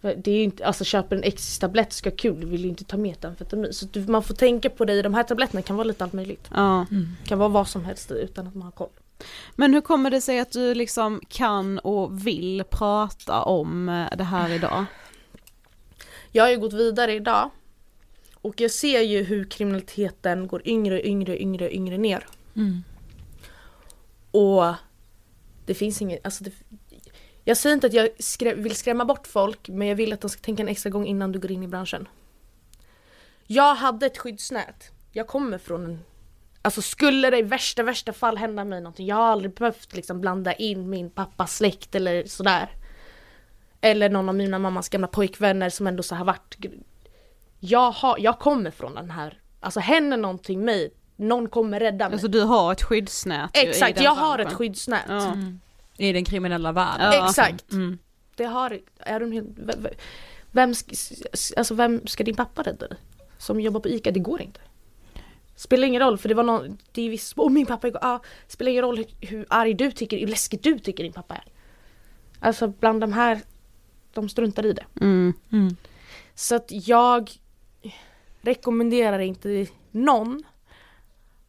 det är ju inte, alltså köper en ecstasy-tablett ska kul, du vill ju inte ta metamfetamin. Så du, man får tänka på det, de här tabletterna kan vara lite allt möjligt. Ja. Kan vara vad som helst utan att man har koll. Men hur kommer det sig att du liksom kan och vill prata om eh, det här idag? Jag har ju gått vidare idag och jag ser ju hur kriminaliteten går yngre, yngre, yngre, yngre ner. Och det finns inget, alltså det, jag säger inte att jag skrä, vill skrämma bort folk men jag vill att de ska tänka en extra gång innan du går in i branschen. Jag hade ett skyddsnät. Jag kommer från en Alltså skulle det i värsta värsta fall hända mig någonting, jag har aldrig behövt liksom blanda in min pappas släkt eller sådär. Eller någon av mina mammas gamla pojkvänner som ändå så har varit jag, har, jag kommer från den här, alltså händer någonting mig, någon kommer rädda mig. Alltså du har ett skyddsnät Exakt, jag har ett skyddsnät. Ja. I den kriminella världen. Ja. Exakt. Mm. Det har, är de, vem, sk- alltså vem ska din pappa rädda dig? Som jobbar på ICA, det går inte. Spelar ingen roll för det var någon, det är visst, åh min pappa är ah, spelar ingen roll hur, hur arg du tycker, hur läskig du tycker din pappa är. Alltså bland de här, de struntar i det. Mm. Så att jag rekommenderar inte någon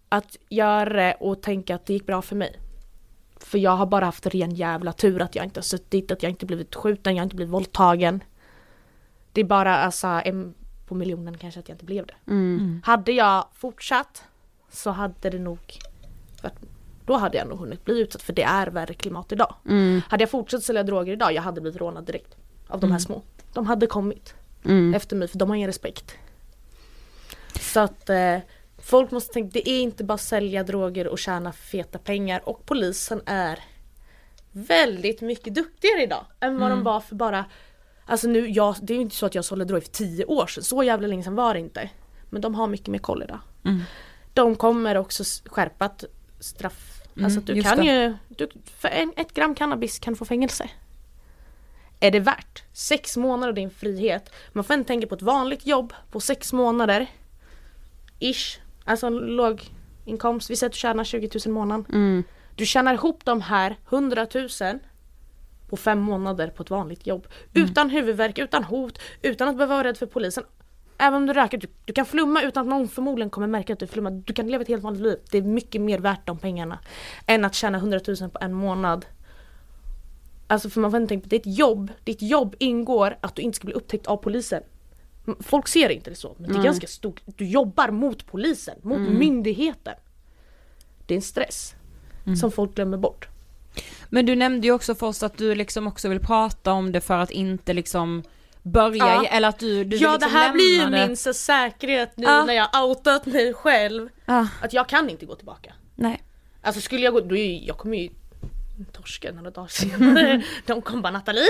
att göra det och tänka att det gick bra för mig. För jag har bara haft ren jävla tur att jag inte har suttit, att jag inte blivit skjuten, jag har inte blivit våldtagen. Det är bara alltså en på miljonen kanske att jag inte blev det. Mm. Hade jag fortsatt så hade det nog då hade jag nog hunnit bli utsatt för det är värre klimat idag. Mm. Hade jag fortsatt sälja droger idag, jag hade blivit rånad direkt. Av de här små. De hade kommit Mm. efter mig för de har ingen respekt. Så att eh, folk måste tänka, det är inte bara sälja droger och tjäna feta pengar och polisen är väldigt mycket duktigare idag än vad de var för bara Alltså nu, jag, det är ju inte så att jag sålde droger för tio år sedan, så jävla länge sedan var det inte. Men de har mycket mer koll idag. De kommer också s- skärpa ett straff. alltså att du kan det. ju, du, för en, ett gram cannabis kan du få fängelse. Är det värt sex månader av din frihet? Man får inte tänka på ett vanligt jobb på sex månader. Ish. Alltså en låg inkomst. Vi säger att du tjänar 20 000 i månaden. Mm. Du tjänar ihop de här 100 000 på fem månader på ett vanligt jobb. Utan huvudvärk, utan hot, utan att behöva vara rädd för polisen. Även om du röker, du, du kan flumma utan att någon förmodligen kommer märka att du flummar. Du kan leva ett helt vanligt liv. Det är mycket mer värt de pengarna. Än att tjäna 100 000 på en månad. Alltså för man får inte tänka på det är ett jobb. Ditt jobb ingår att du inte ska bli upptäckt av polisen. Folk ser inte det så, men det är ganska stort. Du jobbar mot polisen, mot myndigheten. Det är en stress som folk glömmer bort. Men du nämnde ju också först att du liksom också vill prata om det för att inte liksom börja, Ja. eller att du, du Ja liksom det här blir ju det. min så säkerhet nu Ja. när jag outat mig själv. Ja, Att jag kan inte gå tillbaka. nej. Alltså skulle jag gå, då jag kommer ju torska några dagar senare. De kom bara Nathalie,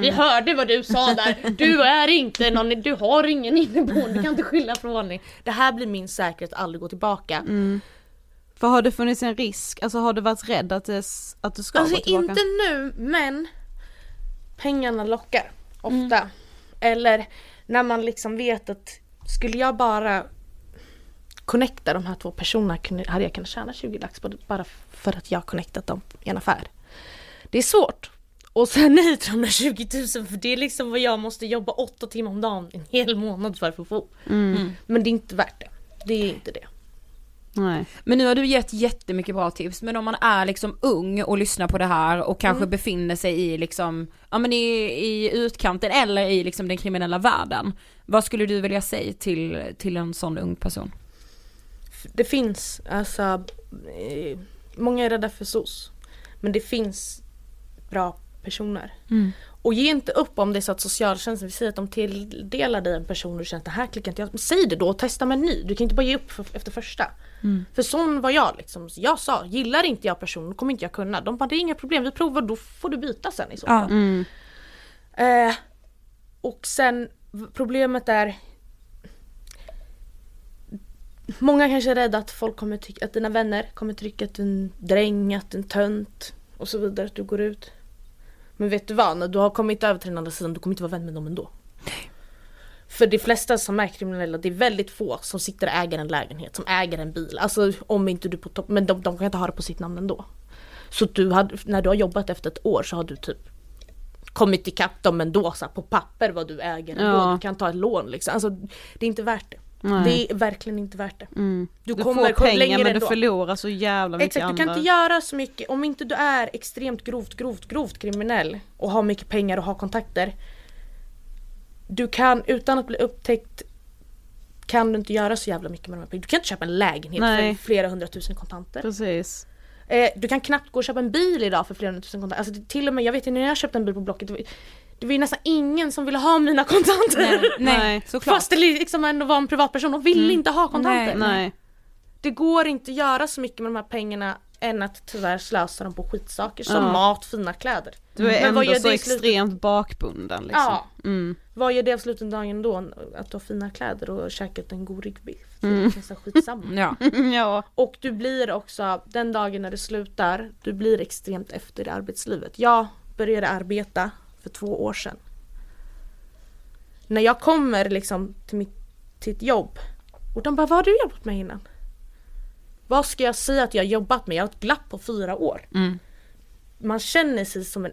vi hörde vad du sa där. Du är inte någon, du har ingen inneboende, du kan inte skylla från dig. Det här blir min säkerhet att aldrig gå tillbaka. För har det funnits en risk, alltså har du varit rädd att, det, att du ska Alltså gå tillbaka? inte nu men pengarna lockar ofta. Eller när man liksom vet att skulle jag bara connecta de här två personerna hade jag kunnat tjäna 20 lax på det bara för att jag har connectat dem i en affär. Det är svårt. Och nej till de där 20 000 för det är liksom vad jag måste jobba åtta timmar om dagen en hel månad för att få. Mm. Men det är inte värt det. Det är inte det. Nej. Men nu har du gett jättemycket bra tips, men om man är liksom ung och lyssnar på det här och kanske Mm. befinner sig i liksom, ja men i, i utkanten eller i liksom den kriminella världen. Vad skulle du vilja säga till, till en sån ung person? Det finns, alltså, eh, många är rädda för SOS. Men det finns bra personer. Och ge inte upp om det är så att socialtjänsten, vi säger att de tilldelar dig en person och du känner att det här klickar inte jag. Men säg det då och testa med en ny. Du kan inte bara ge upp för, efter första. För sån var jag liksom. Jag sa, gillar inte jag personen kommer inte jag kunna. De bara, det är inga problem, vi provar, då får du byta sen i så fall. Mm. Eh, och sen problemet är Många kanske är rädda att folk kommer tycka, att dina vänner kommer tycka att du är en dräng, att du är en tönt och så vidare, att du går ut. Men vet du vad, när du har kommit över till den andra sidan, du kommer inte vara vän med dem ändå. För de flesta som är kriminella, det är väldigt få som sitter och äger en lägenhet, som äger en bil. Alltså om inte du på topp, men de, de kan inte ha det på sitt namn ändå. Så du hade, när du har jobbat efter ett år så har du typ kommit ikapp dem ändå så här, på papper vad du äger ändå. Ja. Du kan ta ett lån liksom. Alltså det är inte värt det. Nej. Det är verkligen inte värt det. Mm. Du, Du, kommer får pengar men du ändå. förlorar så jävla mycket Exakt, du kan andra. inte göra så mycket om inte du är extremt grovt, grovt, grovt kriminell och har mycket pengar och har kontakter. Du kan, utan att bli upptäckt, kan du inte göra så jävla mycket med de här pengarna. Du kan inte köpa en lägenhet Nej. för flera hundratusen kontanter. Precis. Eh, du kan knappt gå och köpa en bil idag för flera hundratusen kontanter. Alltså till och med, jag vet ju när jag köpte en bil på Blocket, det var, ju nästan ingen som ville ha mina kontanter. Nej, nej, Nej. såklart. Fast det liksom ändå var en privatperson, de ville inte ha kontanter. Nej. Det går inte att göra så mycket med de här pengarna än att tyvärr slösa dem på skitsaker som Ja. mat, fina kläder. Du är Men ändå så extremt bakbunden liksom. Ja. Mm. Vad gör det av slutdagen då? Att du har fina kläder och käkat en god ryggbiff? Mm. Det är skitsamma. Ja. ja. Och du blir också, den dagen när det slutar, du blir extremt efter i arbetslivet. Jag började arbeta för två år sedan. När jag kommer liksom till mitt till ett jobb och de bara, vad har du jobbat med innan? Vad ska jag säga att jag har jobbat med? Jag har ett glapp på fyra år. Mm. Man känner sig som en,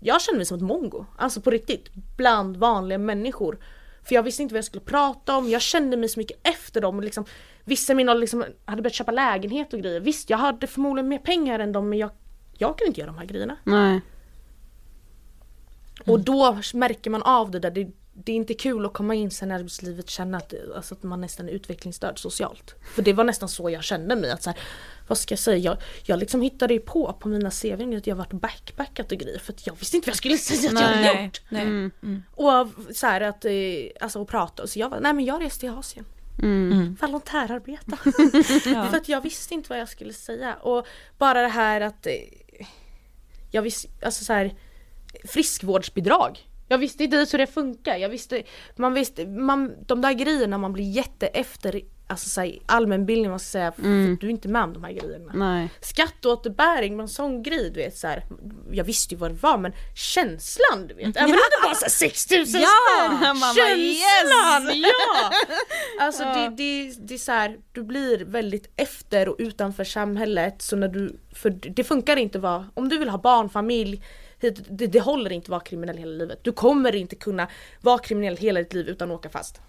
jag känner mig som ett mongo. Alltså på riktigt, bland vanliga människor. För jag visste inte vad jag skulle prata om, jag kände mig så mycket efter dem. Liksom, vissa mina liksom hade börjat köpa lägenhet och grejer. Visst, jag hade förmodligen mer pengar än dem men jag, jag kan inte göra de här grejerna. Nej. Och då märker man av det där. Det, det är inte kul att komma in sen i arbetslivet och känna att, alltså att man nästan är utvecklingsstörd socialt. För det var nästan så jag kände mig. Att så här, vad ska jag säga? Jag, jag liksom hittade ju på på mina CV att jag varit backpackat och grejer. För att jag visste inte vad jag skulle säga att jag hade Nej, gjort. nej. Mm. Och så här att, eh, alltså att prata. Så jag var, nej men jag reste i Asien. Mm. Volontärarbeta. För att jag visste inte vad jag skulle säga. Och bara det här att eh, jag visste, alltså så här friskvårdsbidrag. Jag visste inte ens hur det funkar. Jag visste, man visste, man, de där grejerna man blir jätte efter, alltså så här, allmänbildning man ska säga, för du är inte med om de här grejerna. Nej. Skatteåterbäring, en sån grej du vet så här. Jag visste ju vad det var men känslan du vet, även om det bara så här 6000 Ja! spänn! Känslan! Ja! Alltså det, det, det är så här, du blir väldigt efter och utanför samhället så när du, för det funkar inte att vara, om du vill ha barn, familj, hit- det, det håller inte att vara kriminell hela livet. Du kommer inte kunna vara kriminell hela ditt liv utan att åka fast.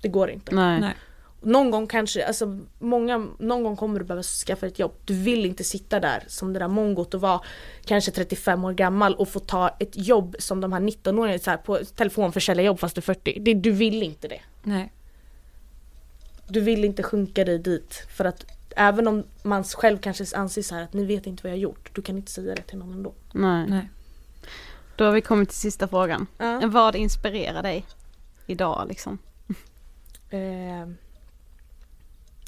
Det går inte. Nej. Nej. Någon gång kanske, alltså många, någon gång kommer du behöva skaffa ett jobb. Du vill inte sitta där som det där mongot och vara kanske 35 år gammal och få ta ett jobb som de här 19-åringarna så här, på telefonförsäljarjobb fast du är 40. Det, du vill inte det. Nej. Du vill inte sjunka dig dit för att även om man själv kanske anser så här att ni vet inte vad jag har gjort, du kan inte säga det till någon ändå. Nej. Nej. Då har vi kommit till sista frågan. Ja. Vad inspirerar dig idag liksom? Eh,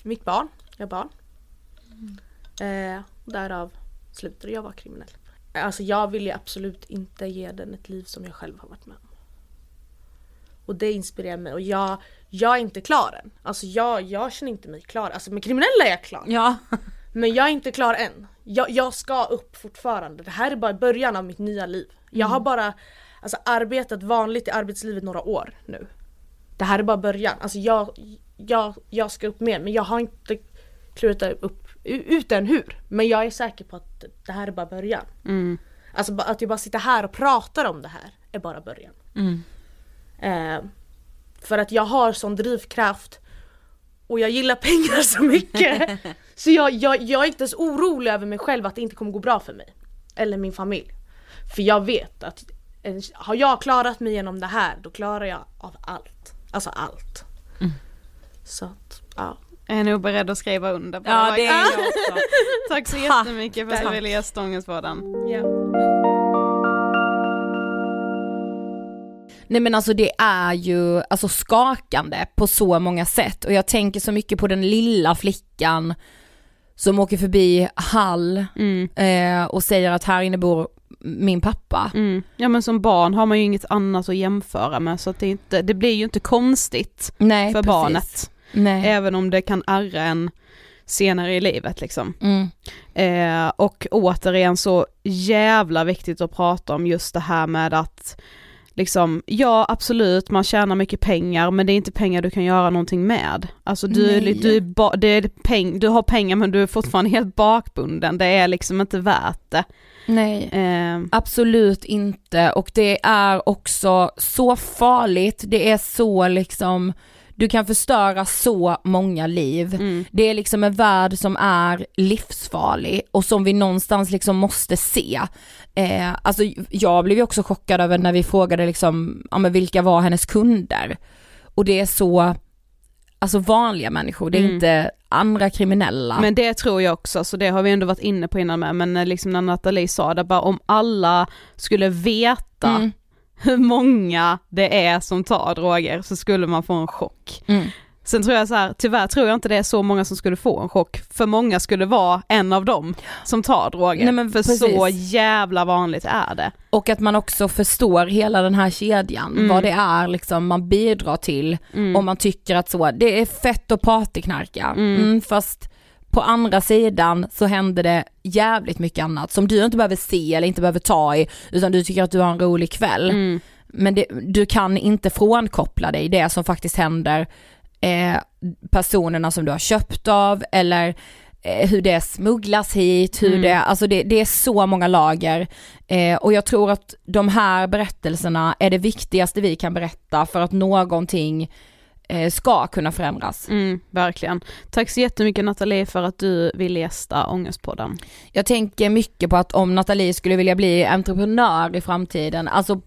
mitt barn, jag har barn. Eh, därav slutade jag vara kriminell. Alltså jag vill ju absolut inte ge den ett liv som jag själv har varit med om. Och det inspirerar mig och jag, jag är inte klar än. Alltså jag, jag känner inte mig klar. Alltså med kriminella är jag klar. Ja. Men jag är inte klar än. Jag, jag ska upp fortfarande. Det här är bara början av mitt nya liv. Jag har bara alltså, arbetat vanligt i arbetslivet några år nu. Det här är bara början. Alltså jag, jag, jag ska upp mer men jag har inte klurat upp ut än hur. Men jag är säker på att det här är bara början. Mm. Alltså att jag bara sitter här och pratar om det här är bara början. Eh, för att jag har sån drivkraft och jag gillar pengar så mycket. så jag, jag, jag är inte ens orolig över mig själv att det inte kommer gå bra för mig. Eller min familj. För jag vet att en- har jag klarat mig genom det här då klarar jag av allt. Alltså allt. Så att, ja. Jag är nog beredd att skriva under på Ja det. är jag också. Tack så jättemycket för att du ville gästa Ångestpodden. ja. Nej men alltså det är ju alltså skakande på så många sätt och jag tänker så mycket på den lilla flickan som åker förbi Hall Mm. eh, och säger att här inne bor min pappa. Mm. Ja men som barn har man ju inget annat att jämföra med så det, inte, det blir ju inte konstigt Nej, för precis. barnet. Nej. Även om det kan ärra en senare i livet liksom. Mm. Eh, och återigen så jävla viktigt att prata om just det här med att liksom, ja absolut man tjänar mycket pengar men det är inte pengar du kan göra någonting med. Alltså du, Nej. du, är det är peng, du har pengar men du är fortfarande helt bakbunden, det är liksom inte värt det. Nej. Eh, Absolut inte och det är också så farligt, det är så liksom, du kan förstöra så många liv. mm, Det är liksom en värld som är livsfarlig och som vi någonstans liksom måste se. Eh, alltså jag blev ju också chockad över när vi frågade liksom, ja men vilka var hennes kunder? Och det är så, alltså vanliga människor, det är Mm. inte andra kriminella. Men det tror jag också, så det har vi ändå varit inne på innan med, men liksom när Nathalie sa det, bara om alla skulle veta Mm. Hur många det är som tar droger så skulle man få en chock. Mm. Sen tror jag så här, tyvärr tror jag inte det är så många som skulle få en chock, för många skulle vara en av dem som tar droger. Nej, men för precis. så jävla vanligt är det. Och att man också förstår hela den här kedjan, Mm. vad det är liksom man bidrar till Mm. om man tycker att så, det är fett att partyknarka. Mm. Mm, fast på andra sidan så händer det jävligt mycket annat som du inte behöver se eller inte behöver ta i, utan du tycker att du har en rolig kväll. Mm. Men det, du kan inte frånkoppla dig det som faktiskt händer eh, personerna som du har köpt av eller eh, hur det smugglas hit, hur Mm. det, alltså det, det är så många lager. Eh, och jag tror att de här berättelserna är det viktigaste vi kan berätta för att någonting ska kunna förändras. Mm, verkligen. Tack så jättemycket Nathalie för att du ville gästa Ångestpodden. Jag tänker mycket på att om Nathalie skulle vilja bli entreprenör i framtiden, alltså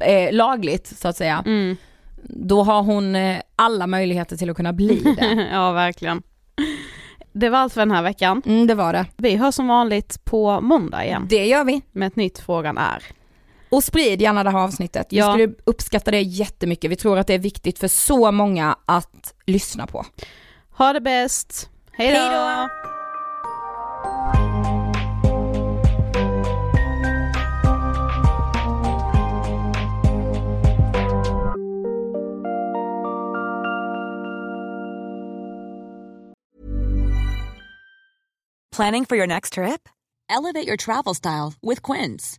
eh, lagligt så att säga, Mm. då har hon eh, alla möjligheter till att kunna bli det. ja, verkligen. Det var allt för den här veckan. Mm, det var det. Vi hörs som vanligt på måndag igen Det gör vi. med ett nytt Frågan är. Och sprid gärna det här avsnittet. Vi Ja. skulle uppskatta det jättemycket. Vi tror att det är viktigt för så många att lyssna på. Ha det bäst. Hej då! Hej då! Planning for your next trip? Elevate your travel style with Quince.